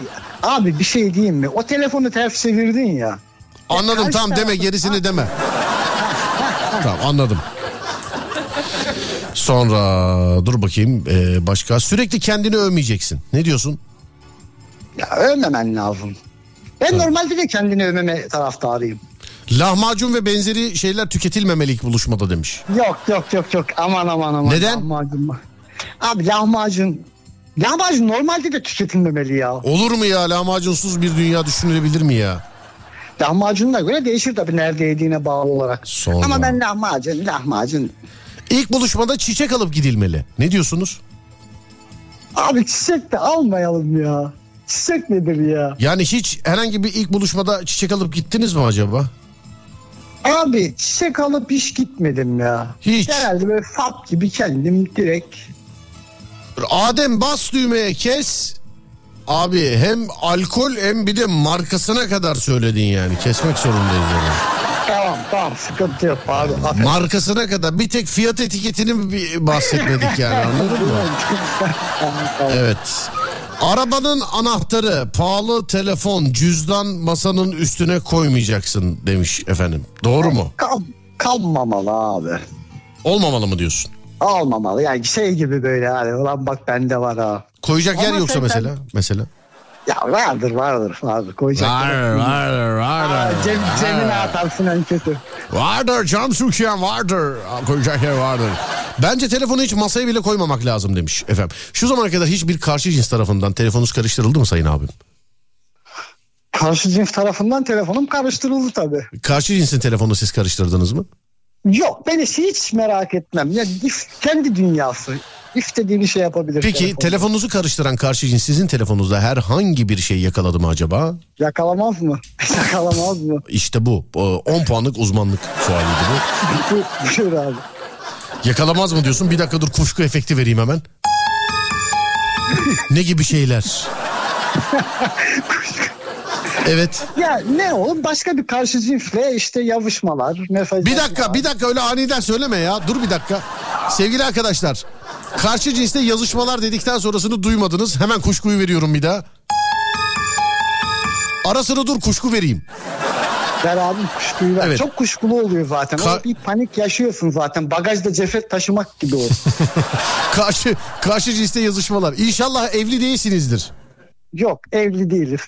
Abi bir şey diyeyim mi? O telefonu ters çevirdin ya. Anladım karşı tamam deme tarafı- gerisini deme. tamam anladım. Sonra dur bakayım ee, başka sürekli kendini övmeyeceksin. Ne diyorsun? Ya övmemen lazım. Ben normalde de kendini övmeme taraftarıyım. Lahmacun ve benzeri şeyler tüketilmemeli ilk buluşmada demiş. Yok yok yok yok aman aman aman. Neden? Lahmacun? Abi lahmacun. Lahmacun normalde de tüketilmemeli ya. Olur mu ya lahmacunsuz bir dünya düşünülebilir mi ya? Lahmacununa göre değişir tabii nerede yediğine bağlı olarak. Sonra. Ama ben lahmacun lahmacun. İlk buluşmada çiçek alıp gidilmeli. Ne diyorsunuz? Abi çiçek de almayalım ya. Çiçek nedir ya? Yani hiç herhangi bir ilk buluşmada çiçek alıp gittiniz mi acaba? Abi çiçek alıp hiç gitmedim ya. Hiç. Herhalde böyle sap gibi kendim direkt. Adem bas düğmeye kes. Abi hem alkol hem bir de markasına kadar söyledin yani. Kesmek zorundayız yani. Tamam tamam sıkıntı yok abi. Markasına kadar bir tek fiyat etiketini bahsetmedik [LAUGHS] yani anladın mı? Evet. Arabanın anahtarı, pahalı telefon, cüzdan masanın üstüne koymayacaksın demiş efendim. Doğru mu? Kal, kalmamalı abi. Olmamalı mı diyorsun? Almamalı yani şey gibi böyle hani ulan bak bende var ha. Koyacak yer Ama yoksa sen- mesela mesela. Ya vardır vardır vardır koyacak. yer yok. vardır Aa, Cem, cebine atarsın en kötü. Vardır cam Türkiye'm vardır. Koyacak yer vardır. Bence telefonu hiç masaya bile koymamak lazım demiş efendim. Şu zamana kadar hiçbir karşı cins tarafından telefonunuz karıştırıldı mı sayın abim? Karşı cins tarafından telefonum karıştırıldı tabii. Karşı cinsin telefonunu siz karıştırdınız mı? Yok ben hiç, merak etmem. Ya kendi dünyası. İstediğini şey yapabilir. Peki telefon. telefonunuzu karıştıran karşı cins sizin telefonunuzda herhangi bir şey yakaladı mı acaba? Yakalamaz mı? [LAUGHS] Yakalamaz mı? İşte bu. O, 10 puanlık uzmanlık sualiydi bu. Bu- Buyur abi. Yakalamaz mı diyorsun? Bir dakika dur kuşku efekti vereyim hemen. ne gibi şeyler? [LAUGHS] [LAUGHS] Evet. Ya ne o? Başka bir karşı cinsle işte yazışmalar, mesaj. Bir dakika bir dakika öyle aniden söyleme ya. Dur bir dakika. Sevgili arkadaşlar. Karşı cinsle yazışmalar dedikten sonrasını duymadınız. Hemen kuşkuyu veriyorum bir daha. Ara sıra dur kuşku vereyim. Ver abi kuşkuyu ver. Evet. Çok kuşkulu oluyor zaten. Ka- O bir panik yaşıyorsun zaten. Bagajda ceset taşımak gibi o. [LAUGHS] Karşı karşı cinsle yazışmalar. İnşallah evli değilsinizdir. Yok evli değiliz.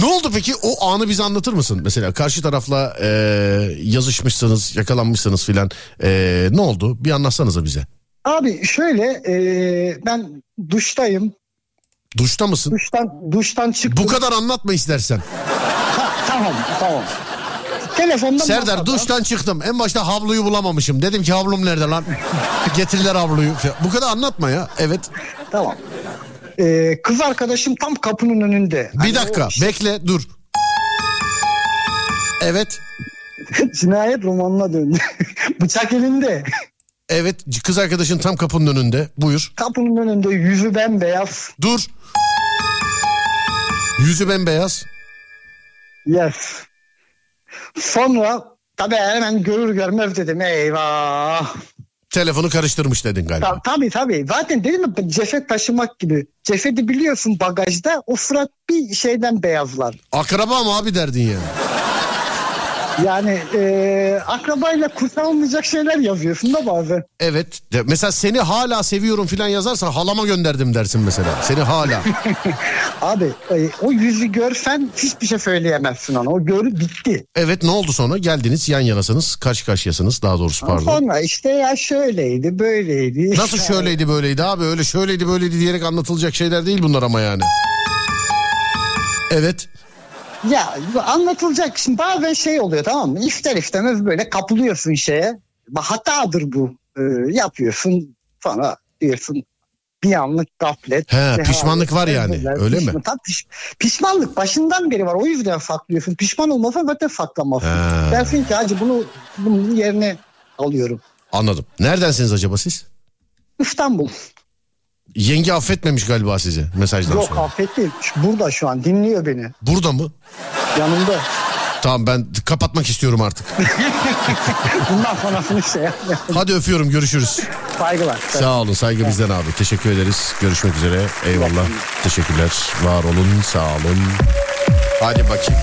Ne oldu peki o anı bize anlatır mısın? Mesela karşı tarafla e, yazışmışsınız, yakalanmışsınız filan. E, ne oldu? Bir anlatsanıza bize. Abi şöyle e, ben duştayım. Duşta mısın? Duştan duştan çıktım. Bu kadar anlatma istersen. Ha, tamam tamam. Telefonda Serdar masada. duştan çıktım. En başta havluyu bulamamışım. Dedim ki havlum nerede lan? [LAUGHS] Getirdiler havluyu. Bu kadar anlatma ya. Evet. Tamam. Ee, kız arkadaşım tam kapının önünde. Bir Hani dakika o bekle dur. Evet. [LAUGHS] Cinayet romanına döndü. [LAUGHS] Bıçak elinde. Evet kız arkadaşın tam kapının önünde. Buyur. Kapının önünde yüzü bembeyaz. Dur. Yüzü bembeyaz. Yes. Sonra tabii hemen görür görmez dedim eyvah. Telefonu karıştırmış dedin galiba. Ta- tabii tabii. Zaten dedim ya ceset taşımak gibi. Cesedi biliyorsun bagajda o surat bir şeyden beyazlar. Akraba mı abi derdin yani? Yani e, akrabayla kurtarılmayacak şeyler yazıyorsun da bazen. Evet. Mesela seni hala seviyorum filan yazarsan halama gönderdim dersin mesela. Seni hala. [LAUGHS] Abi e, o yüzü görsen hiçbir şey söyleyemezsin ona. O görü bitti. Evet ne oldu sonra? Geldiniz yan yanasınız. Karşı karşıyasınız daha doğrusu pardon. Sonra işte ya şöyleydi böyleydi. Nasıl şöyleydi böyleydi abi öyle şöyleydi böyleydi diyerek anlatılacak şeyler değil bunlar ama yani. Evet. Ya anlatılacak şimdi bazen şey oluyor tamam mı? İster istemez böyle kapılıyorsun şeye. Hatadır bu. Ee, yapıyorsun sonra diyorsun bir anlık gaflet. He, pişmanlık var yani, özürler, öyle mi? pişman- Tabii piş- pişmanlık başından beri var. O yüzden saklıyorsun. Pişman olmasan zaten saklamazsın. He. Dersin ki hacı bunu bunun yerine alıyorum. Anladım. Neredensiniz acaba siz? İstanbul. Yenge affetmemiş galiba sizi mesajdan Yok sonra. affetti. Burada şu an dinliyor beni. Burada mı? Yanımda. Tamam ben kapatmak istiyorum artık. [LAUGHS] Bundan sonrasını şey yapmayalım. Hadi öpüyorum görüşürüz. Saygılar. Sağ olun saygı bizden abi. Teşekkür ederiz. Görüşmek üzere. Eyvallah. Teşekkürler. Var olun sağ olun. Hadi bakayım.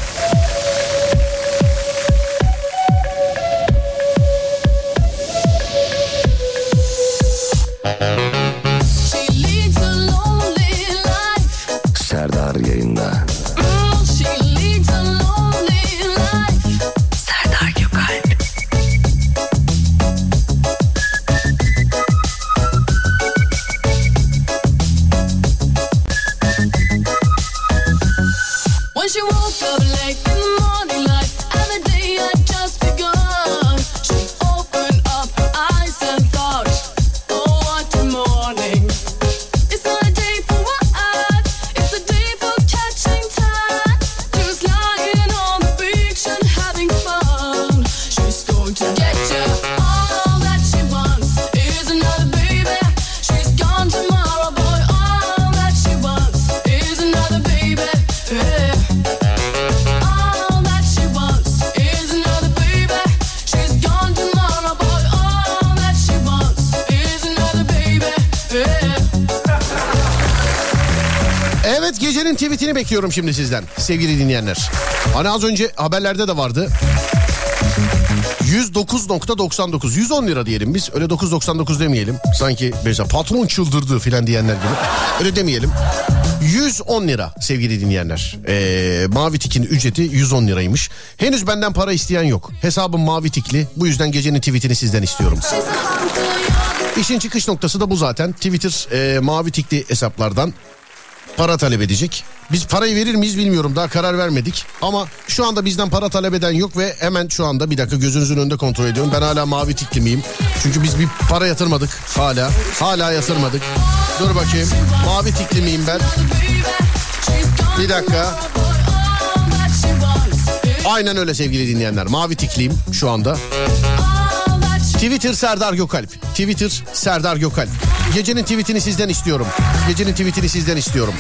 Bekliyorum şimdi sizden sevgili dinleyenler. Hani az önce haberlerde de vardı. 109.99 110 lira diyelim biz öyle 9.99 demeyelim. Sanki mesela patron çıldırdı filan diyenler gibi. Öyle demeyelim. 110 lira sevgili dinleyenler. Ee, mavi tikin ücreti 110 liraymış. Henüz benden para isteyen yok. Hesabım mavi tikli. Bu yüzden gecenin tweetini sizden istiyorum. İşin çıkış noktası da bu zaten. Twitter e, mavi tikli hesaplardan para talep edecek. Biz parayı verir miyiz bilmiyorum daha karar vermedik. Ama şu anda bizden para talep eden yok ve hemen şu anda bir dakika gözünüzün önünde kontrol ediyorum. Ben hala mavi tikli miyim? Çünkü biz bir para yatırmadık hala. Hala yatırmadık. Dur bakayım. Mavi tikli miyim ben? Bir dakika. Aynen öyle sevgili dinleyenler. Mavi tikliyim şu anda. Twitter Serdar Gökalp. Twitter Serdar Gökalp. Gecenin tweetini sizden istiyorum. Gecenin tweetini sizden istiyorum.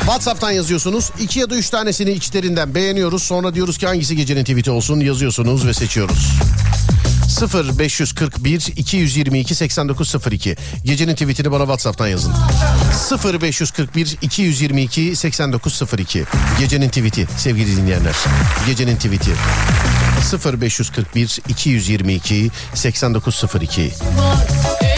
WhatsApp'tan yazıyorsunuz. İki ya da üç tanesini içlerinden beğeniyoruz. Sonra diyoruz ki hangisi gecenin tweeti olsun yazıyorsunuz ve seçiyoruz. 0 541 222 8902 Gecenin tweetini bana WhatsApp'tan yazın. 0 541 222 8902 Gecenin tweeti sevgili dinleyenler. Gecenin tweeti 0 541 222 8902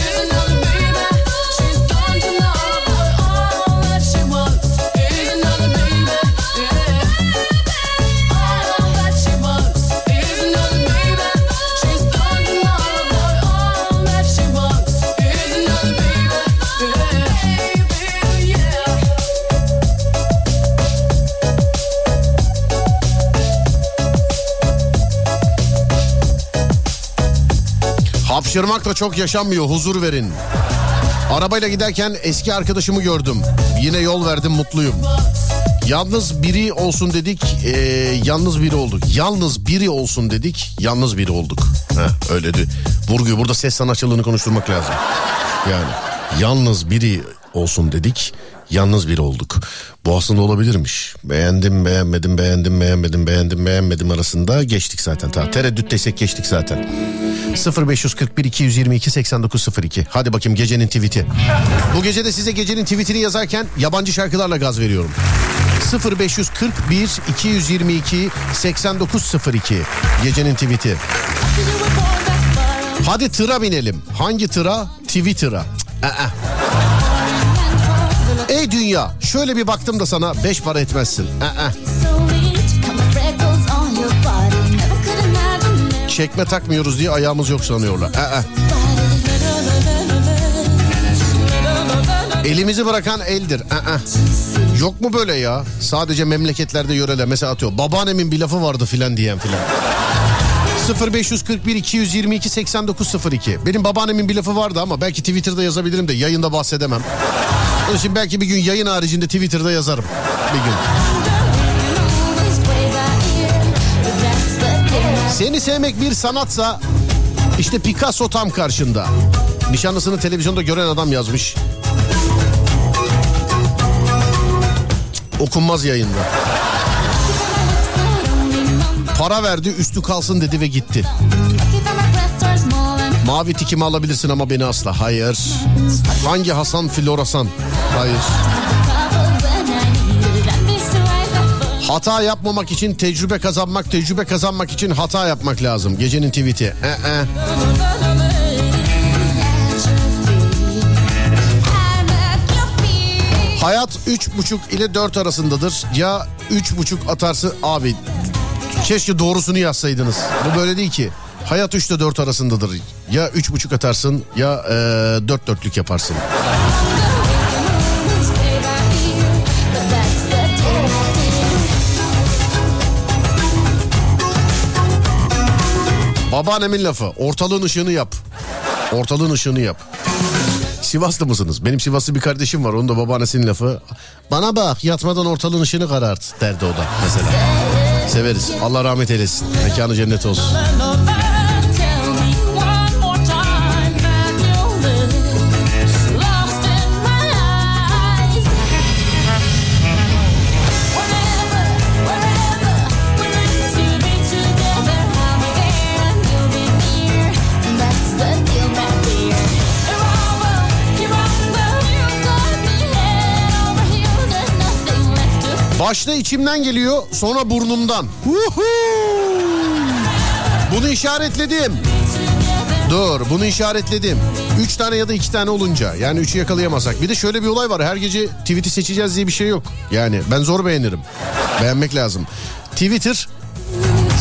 Hapşırmakla çok yaşanmıyor huzur verin. Arabayla giderken eski arkadaşımı gördüm. Yine yol verdim mutluyum. Yalnız biri olsun dedik, e, yalnız biri olduk. Yalnız biri olsun dedik, yalnız biri olduk. Heh, öyle de vurguyu burada ses sanatçılığını konuşturmak lazım. Yani yalnız biri olsun dedik, yalnız biri olduk. Bu aslında olabilirmiş. Beğendim, beğenmedim, beğendim, beğenmedim, beğendim, beğenmedim arasında geçtik zaten. Ta tereddütteysek geçtik zaten. 0541 222 8902. Hadi bakayım gecenin tweet'i. Bu gece de size gecenin tweet'ini yazarken yabancı şarkılarla gaz veriyorum. 0541 222 8902 gecenin tweet'i. Hadi tıra binelim. Hangi tıra? Twitter'a. Cık, ı-ı. Ey dünya şöyle bir baktım da sana beş para etmezsin. Aa. Çekme takmıyoruz diye ayağımız yok sanıyorlar. Aa. Elimizi bırakan eldir. Aa. Yok mu böyle ya? Sadece memleketlerde yöreler. Mesela atıyor. Babaannemin bir lafı vardı filan diyen filan. 0541 222 8902. Benim babaannemin bir lafı vardı ama belki Twitter'da yazabilirim de yayında bahsedemem. Onun için belki bir gün yayın haricinde Twitter'da yazarım. Bir gün. Seni sevmek bir sanatsa işte Picasso tam karşında. Nişanlısını televizyonda gören adam yazmış. Okunmaz yayında. Para verdi üstü kalsın dedi ve gitti. Mavi tikimi alabilirsin ama beni asla. Hayır. Hangi Hasan Florasan? Hayır. Hata yapmamak için tecrübe kazanmak, tecrübe kazanmak için hata yapmak lazım. Gecenin tweet'i. Ee, e. Hayat üç buçuk ile dört arasındadır. Ya üç buçuk atarsı abi. Keşke doğrusunu yazsaydınız. Bu böyle değil ki. Hayat üçte dört arasındadır. Ya üç buçuk atarsın ya e, dört dörtlük yaparsın. Babaannemin lafı ortalığın ışığını yap. Ortalığın ışığını yap. Sivaslı mısınız? Benim Sivaslı bir kardeşim var. Onun da babaannesinin lafı. Bana bak yatmadan ortalığın ışığını karart derdi o da mesela. Severiz. Allah rahmet eylesin. Mekanı cennet olsun. Başta içimden geliyor sonra burnumdan. Bunu işaretledim. Dur bunu işaretledim. Üç tane ya da iki tane olunca yani üçü yakalayamazsak. Bir de şöyle bir olay var her gece tweet'i seçeceğiz diye bir şey yok. Yani ben zor beğenirim. Beğenmek lazım. Twitter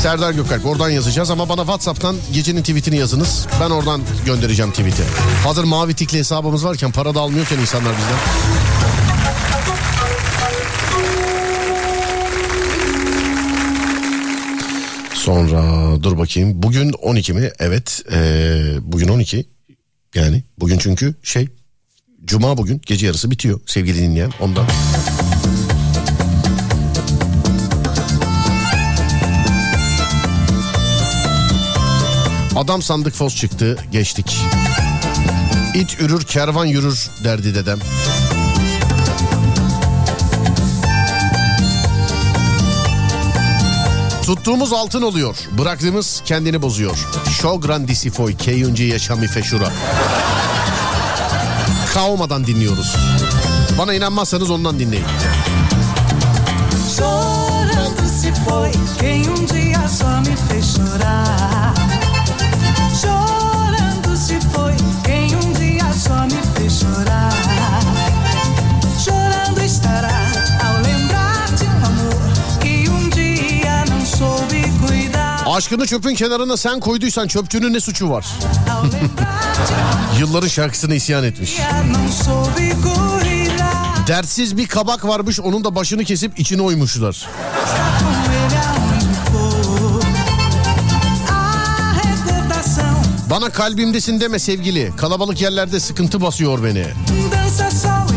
Serdar Gökalp oradan yazacağız ama bana Whatsapp'tan gecenin tweetini yazınız. Ben oradan göndereceğim tweet'i. Hazır mavi tikli hesabımız varken para da almıyorken insanlar bizden. Sonra dur bakayım. Bugün 12 mi? Evet. ee, bugün 12. Yani bugün çünkü şey Cuma bugün gece yarısı bitiyor sevgili dinleyen ondan. Adam sandık fos çıktı geçtik. İt ürür kervan yürür derdi dedem. Tuttuğumuz altın oluyor. Bıraktığımız kendini bozuyor. Show grandisi foi keyunci yaşami feşura. Kaomadan dinliyoruz. Bana inanmazsanız ondan dinleyin. Chorando se foi quem um dia só me fez chorar. Aşkını çöpün kenarına sen koyduysan çöpçünün ne suçu var? [LAUGHS] Yılların şarkısına isyan etmiş. Dertsiz bir kabak varmış onun da başını kesip içine oymuşlar. Bana kalbimdesin deme sevgili. Kalabalık yerlerde sıkıntı basıyor beni.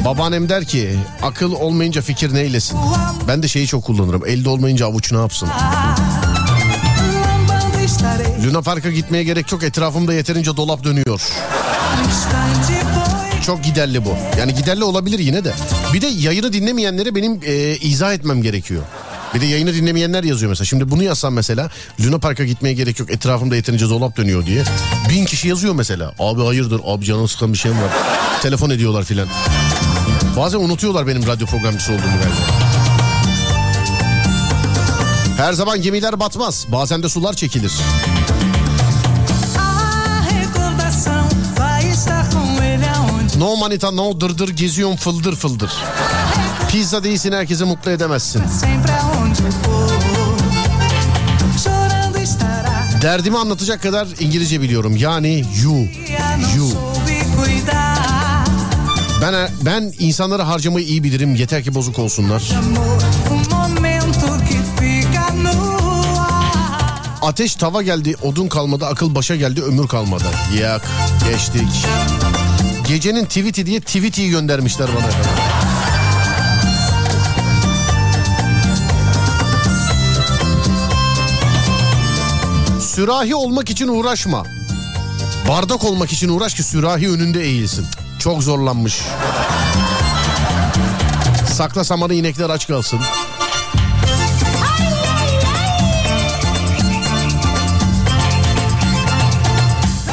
Babaannem der ki akıl olmayınca fikir neylesin. Ben de şeyi çok kullanırım. Elde olmayınca avuç ne yapsın? Luna Park'a gitmeye gerek yok. Etrafımda yeterince dolap dönüyor. Çok giderli bu. Yani giderli olabilir yine de. Bir de yayını dinlemeyenlere benim e, izah etmem gerekiyor. Bir de yayını dinlemeyenler yazıyor mesela. Şimdi bunu yazsam mesela Luna Park'a gitmeye gerek yok. Etrafımda yeterince dolap dönüyor diye. Bin kişi yazıyor mesela. Abi hayırdır abi canım sıkan bir şeyim var. Telefon ediyorlar filan. Bazen unutuyorlar benim radyo programcısı olduğumu galiba. Her zaman gemiler batmaz. Bazen de sular çekilir. No manita no dırdır geziyorum fıldır fıldır. Pizza değilsin herkese mutlu edemezsin. Derdimi anlatacak kadar İngilizce biliyorum. Yani you, you. Ben ben insanları harcamayı iyi bilirim. Yeter ki bozuk olsunlar. Ateş tava geldi, odun kalmadı, akıl başa geldi, ömür kalmadı. Yak, geçtik. Gecenin tweet'i diye tweet'i göndermişler bana. Sürahi olmak için uğraşma. Bardak olmak için uğraş ki sürahi önünde eğilsin. Çok zorlanmış. Sakla samanı inekler aç kalsın.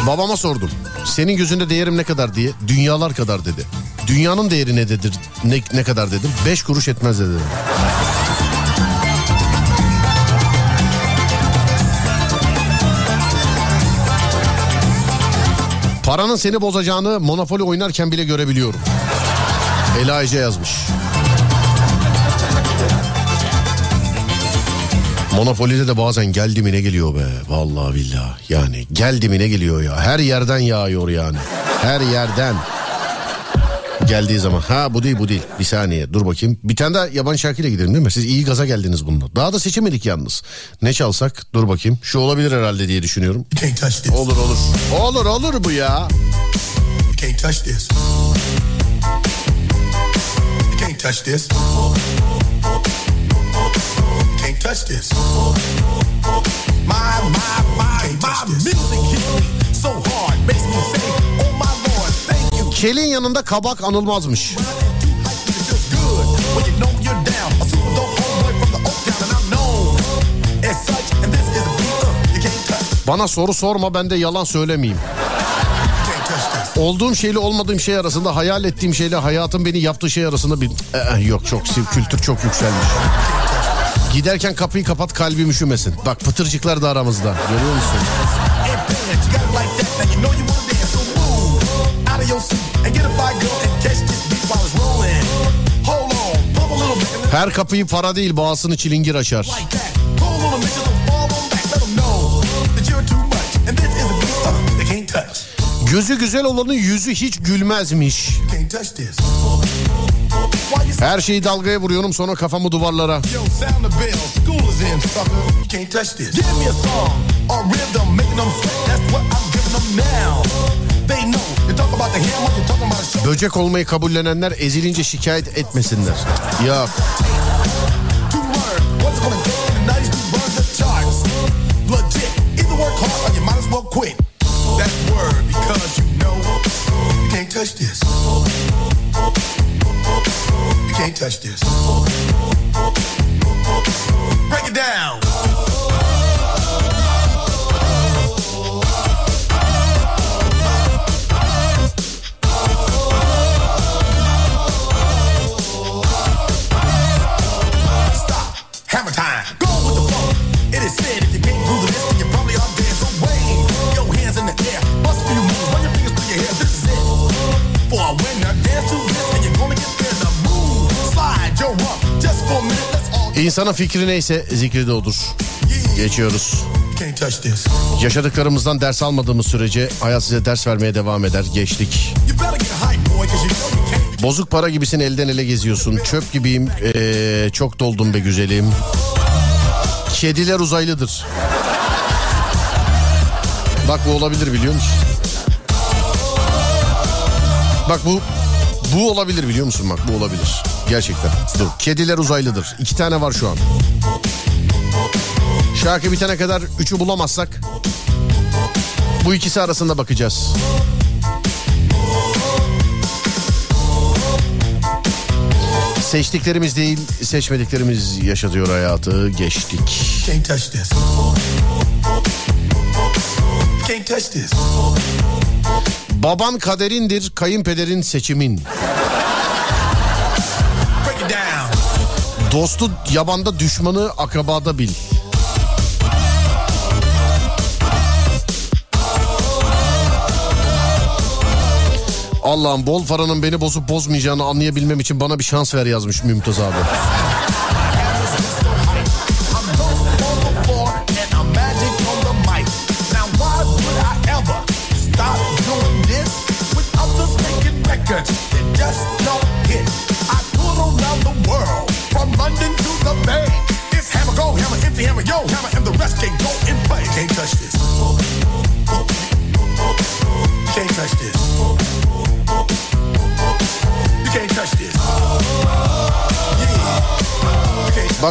Babama sordum. Senin gözünde değerim ne kadar diye. Dünyalar kadar dedi. Dünyanın değeri ne dedir? Ne, ne kadar dedim. Beş kuruş etmez dedi. Paranın seni bozacağını Monopoly oynarken bile görebiliyorum. Ela Ece yazmış. Monopoly'de de bazen geldi mi ne geliyor be. Vallahi billahi. Yani geldi mi ne geliyor ya. Her yerden yağıyor yani. Her yerden. Geldiği zaman. Ha bu değil bu değil. Bir saniye dur bakayım. Bir tane daha yabancı şarkıyla gidelim değil mi? Siz iyi gaza geldiniz bununla. Daha da seçemedik yalnız. Ne çalsak? Dur bakayım. Şu olabilir herhalde diye düşünüyorum. Olur olur. Olur olur bu ya. You can't touch this. You can't touch this. Touch this. My, my, my, my music hits me so hard. Makes me say, oh my lord, thank you. Kelin yanında kabak anılmazmış. Uh. Bana soru sorma ben de yalan söylemeyeyim. Olduğum şeyle olmadığım şey arasında hayal ettiğim şeyle hayatın beni yaptığı şey arasında bir Ee, yok çok kültür çok yükselmiş. Giderken kapıyı kapat kalbim üşümesin. Bak pıtırcıklar da aramızda. Görüyor musun? Her kapıyı para değil bağısını çilingir açar. Gözü güzel olanın yüzü hiç gülmezmiş. Her şeyi dalgaya vuruyorum sonra kafamı duvarlara. Böcek olmayı kabullenenler ezilince şikayet etmesinler. Yok. to learn what's gonna get in the 90s to burn the charts. Legit. Either work hard or you might as well quit. That's word because you know you can't touch this. Can't touch this. Break it down. İnsanın fikri neyse zikri de odur. Geçiyoruz. Yaşadıklarımızdan ders almadığımız sürece hayat size ders vermeye devam eder. Geçtik. Bozuk para gibisin elden ele geziyorsun. Çöp gibiyim. Ee, çok doldum be güzelim. Kediler uzaylıdır. Bak bu olabilir biliyor musun? Bak bu Bu olabilir biliyor musun bak bu olabilir. Gerçekten. Dur. Kediler uzaylıdır. İki tane var şu an. Şarkı bitene kadar üçü bulamazsak bu ikisi arasında bakacağız. Seçtiklerimiz değil, seçmediklerimiz yaşatıyor hayatı. Geçtik. Can't touch this. Can't touch this. Baban kaderindir, kayınpederin seçimin. Break it down. Dostu yabanda, düşmanı akrabada bil. Allah'ım bol paranın beni bozup bozmayacağını anlayabilmem için bana bir şans ver yazmış Mümtaz abi.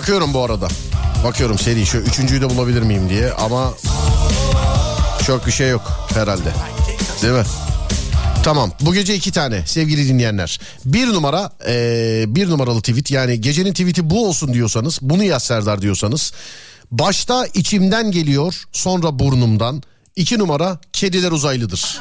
Bakıyorum bu arada. Bakıyorum seri şu üçüncüyü de bulabilir miyim diye ama çok bir şey yok herhalde. Değil mi? Tamam bu gece iki tane sevgili dinleyenler. Bir numara eee, bir numaralı tweet yani gecenin tweeti bu olsun diyorsanız bunu yaz Serdar diyorsanız. Başta içimden geliyor sonra burnumdan. İki numara kediler uzaylıdır.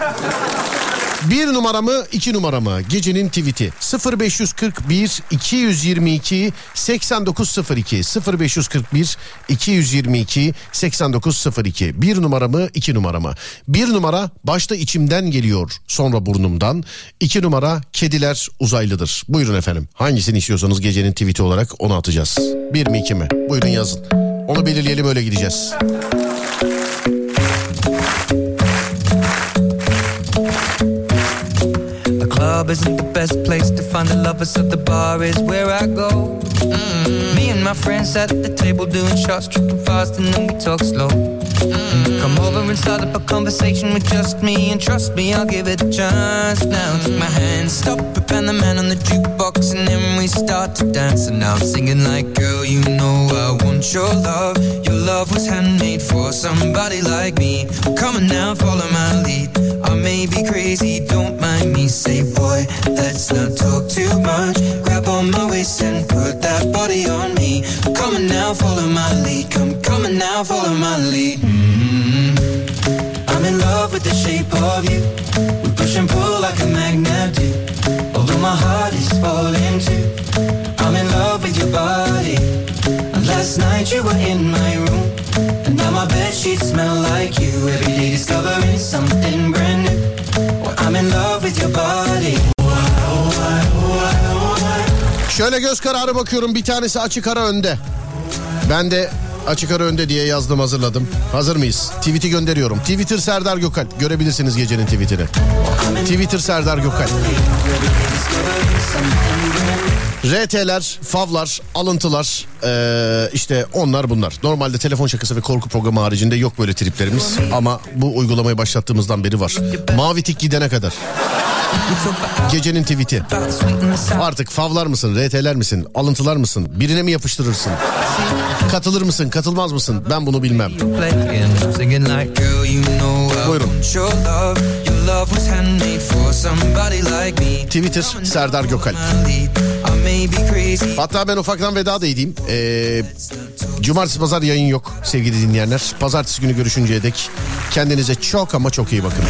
Bir numara mı iki numara mı? Gecenin tweet'i. 0541 222 8902 0541 222 8902 bir numara mı iki numara mı? Bir numara başta içimden geliyor sonra burnumdan. İki numara kediler uzaylıdır. Buyurun efendim hangisini istiyorsanız gecenin tweet'i olarak onu atacağız. Bir mi iki mi? Buyurun yazın. Onu belirleyelim öyle gideceğiz. Club isn't the best place to find the lovers, so the bar is where I go. Mm. Me and my friends at the table doing shots, tripping fast, and then we talk slow. Come over and start up a conversation with just me, and trust me, I'll give it a chance. Now take my hand, stop it, and the man on the jukebox, and then we start to dance. And now I'm singing like, girl, you know I want your love. Your love was handmade for somebody like me. Come on now, follow my lead. I may be crazy, don't mind me. Say, boy, let's not talk too much. Grab on my waist and put that body on me. Come on now, follow my lead. Come, come on now, follow my lead. mm I'm in love with the shape of you. We push and pull like a magnet do. Although my heart is falling too. I'm in love with your body. And last night you were in my room. And now my bed sheets smell like you. Every day discovering something brand new. I'm in love with your body. Şöyle göz kararı bakıyorum bir tanesi açık ara önde. Ben de açık ara önde diye yazdım hazırladım. Hazır mıyız? Tweet'i gönderiyorum. Twitter Serdar Gökal. Görebilirsiniz gecenin tweetini. Twitter Serdar Gökal. RT'ler, favlar, alıntılar eee, işte onlar bunlar. Normalde telefon şakası ve korku programı haricinde yok böyle triplerimiz. Ama bu uygulamayı başlattığımızdan beri var. Mavi tik gidene kadar. Gecenin tweet'i. Artık favlar mısın, RT'ler misin, alıntılar mısın, birine mi yapıştırırsın? Katılır mısın, katılmaz mısın? Ben bunu bilmem. Buyurun. Twitter Serdar Gökal. Hatta ben ufaktan veda da edeyim. Ee, cumartesi pazar yayın yok sevgili dinleyenler. Pazartesi günü görüşünceye dek kendinize çok ama çok iyi bakın.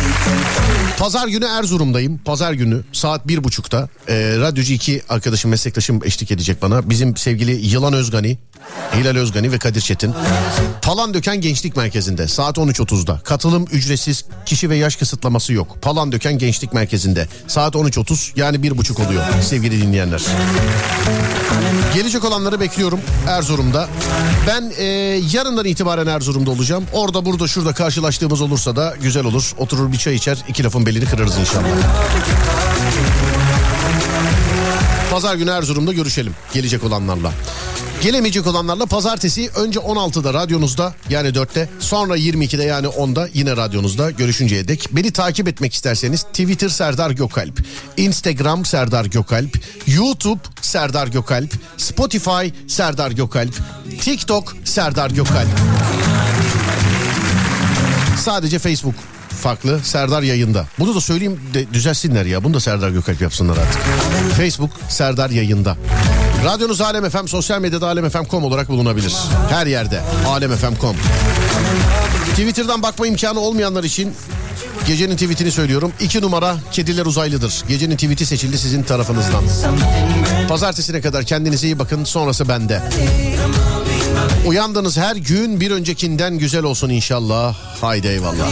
Pazar günü Erzurum'dayım. Pazar günü saat bir buçukta ee, Radyocu 2 arkadaşım meslektaşım eşlik edecek bana. Bizim sevgili Yılan Özgani, Hilal Özgani ve Kadir Çetin. Palandöken Gençlik Merkezi'nde saat 13.30'da. Katılım ücretsiz kişi ve yaş kısıtlaması yok. Palandöken Gençlik Merkezi'nde saat 13.30 yani bir buçuk oluyor sevgili dinleyenler. Gelecek olanları bekliyorum Erzurum'da. Ben e, yarından itibaren Erzurum'da olacağım. Orada burada şurada karşılaştığımız olursa da güzel olur. Oturur bir çay içer iki lafın belini kırarız inşallah. Pazar günü Erzurum'da görüşelim gelecek olanlarla. Gelemeyecek olanlarla pazartesi önce 16'da radyonuzda yani 4'te sonra 22'de yani 10'da yine radyonuzda görüşünceye dek. Beni takip etmek isterseniz Twitter Serdar Gökalp, Instagram Serdar Gökalp, YouTube Serdar Gökalp, Spotify Serdar Gökalp, TikTok Serdar Gökalp. Sadece Facebook farklı Serdar yayında. Bunu da söyleyeyim de düzelsinler ya. Bunu da Serdar Gökalp yapsınlar artık. Facebook Serdar yayında. Radyonuz Alem FM sosyal medyada alemfm.com olarak bulunabilir. Her yerde alemfm.com. Twitter'dan bakma imkanı olmayanlar için gecenin tweetini söylüyorum. 2 numara kediler uzaylıdır. Gecenin tweeti seçildi sizin tarafınızdan. Pazartesine kadar kendinize iyi bakın sonrası bende. Uyandığınız her gün bir öncekinden güzel olsun inşallah. Haydi eyvallah.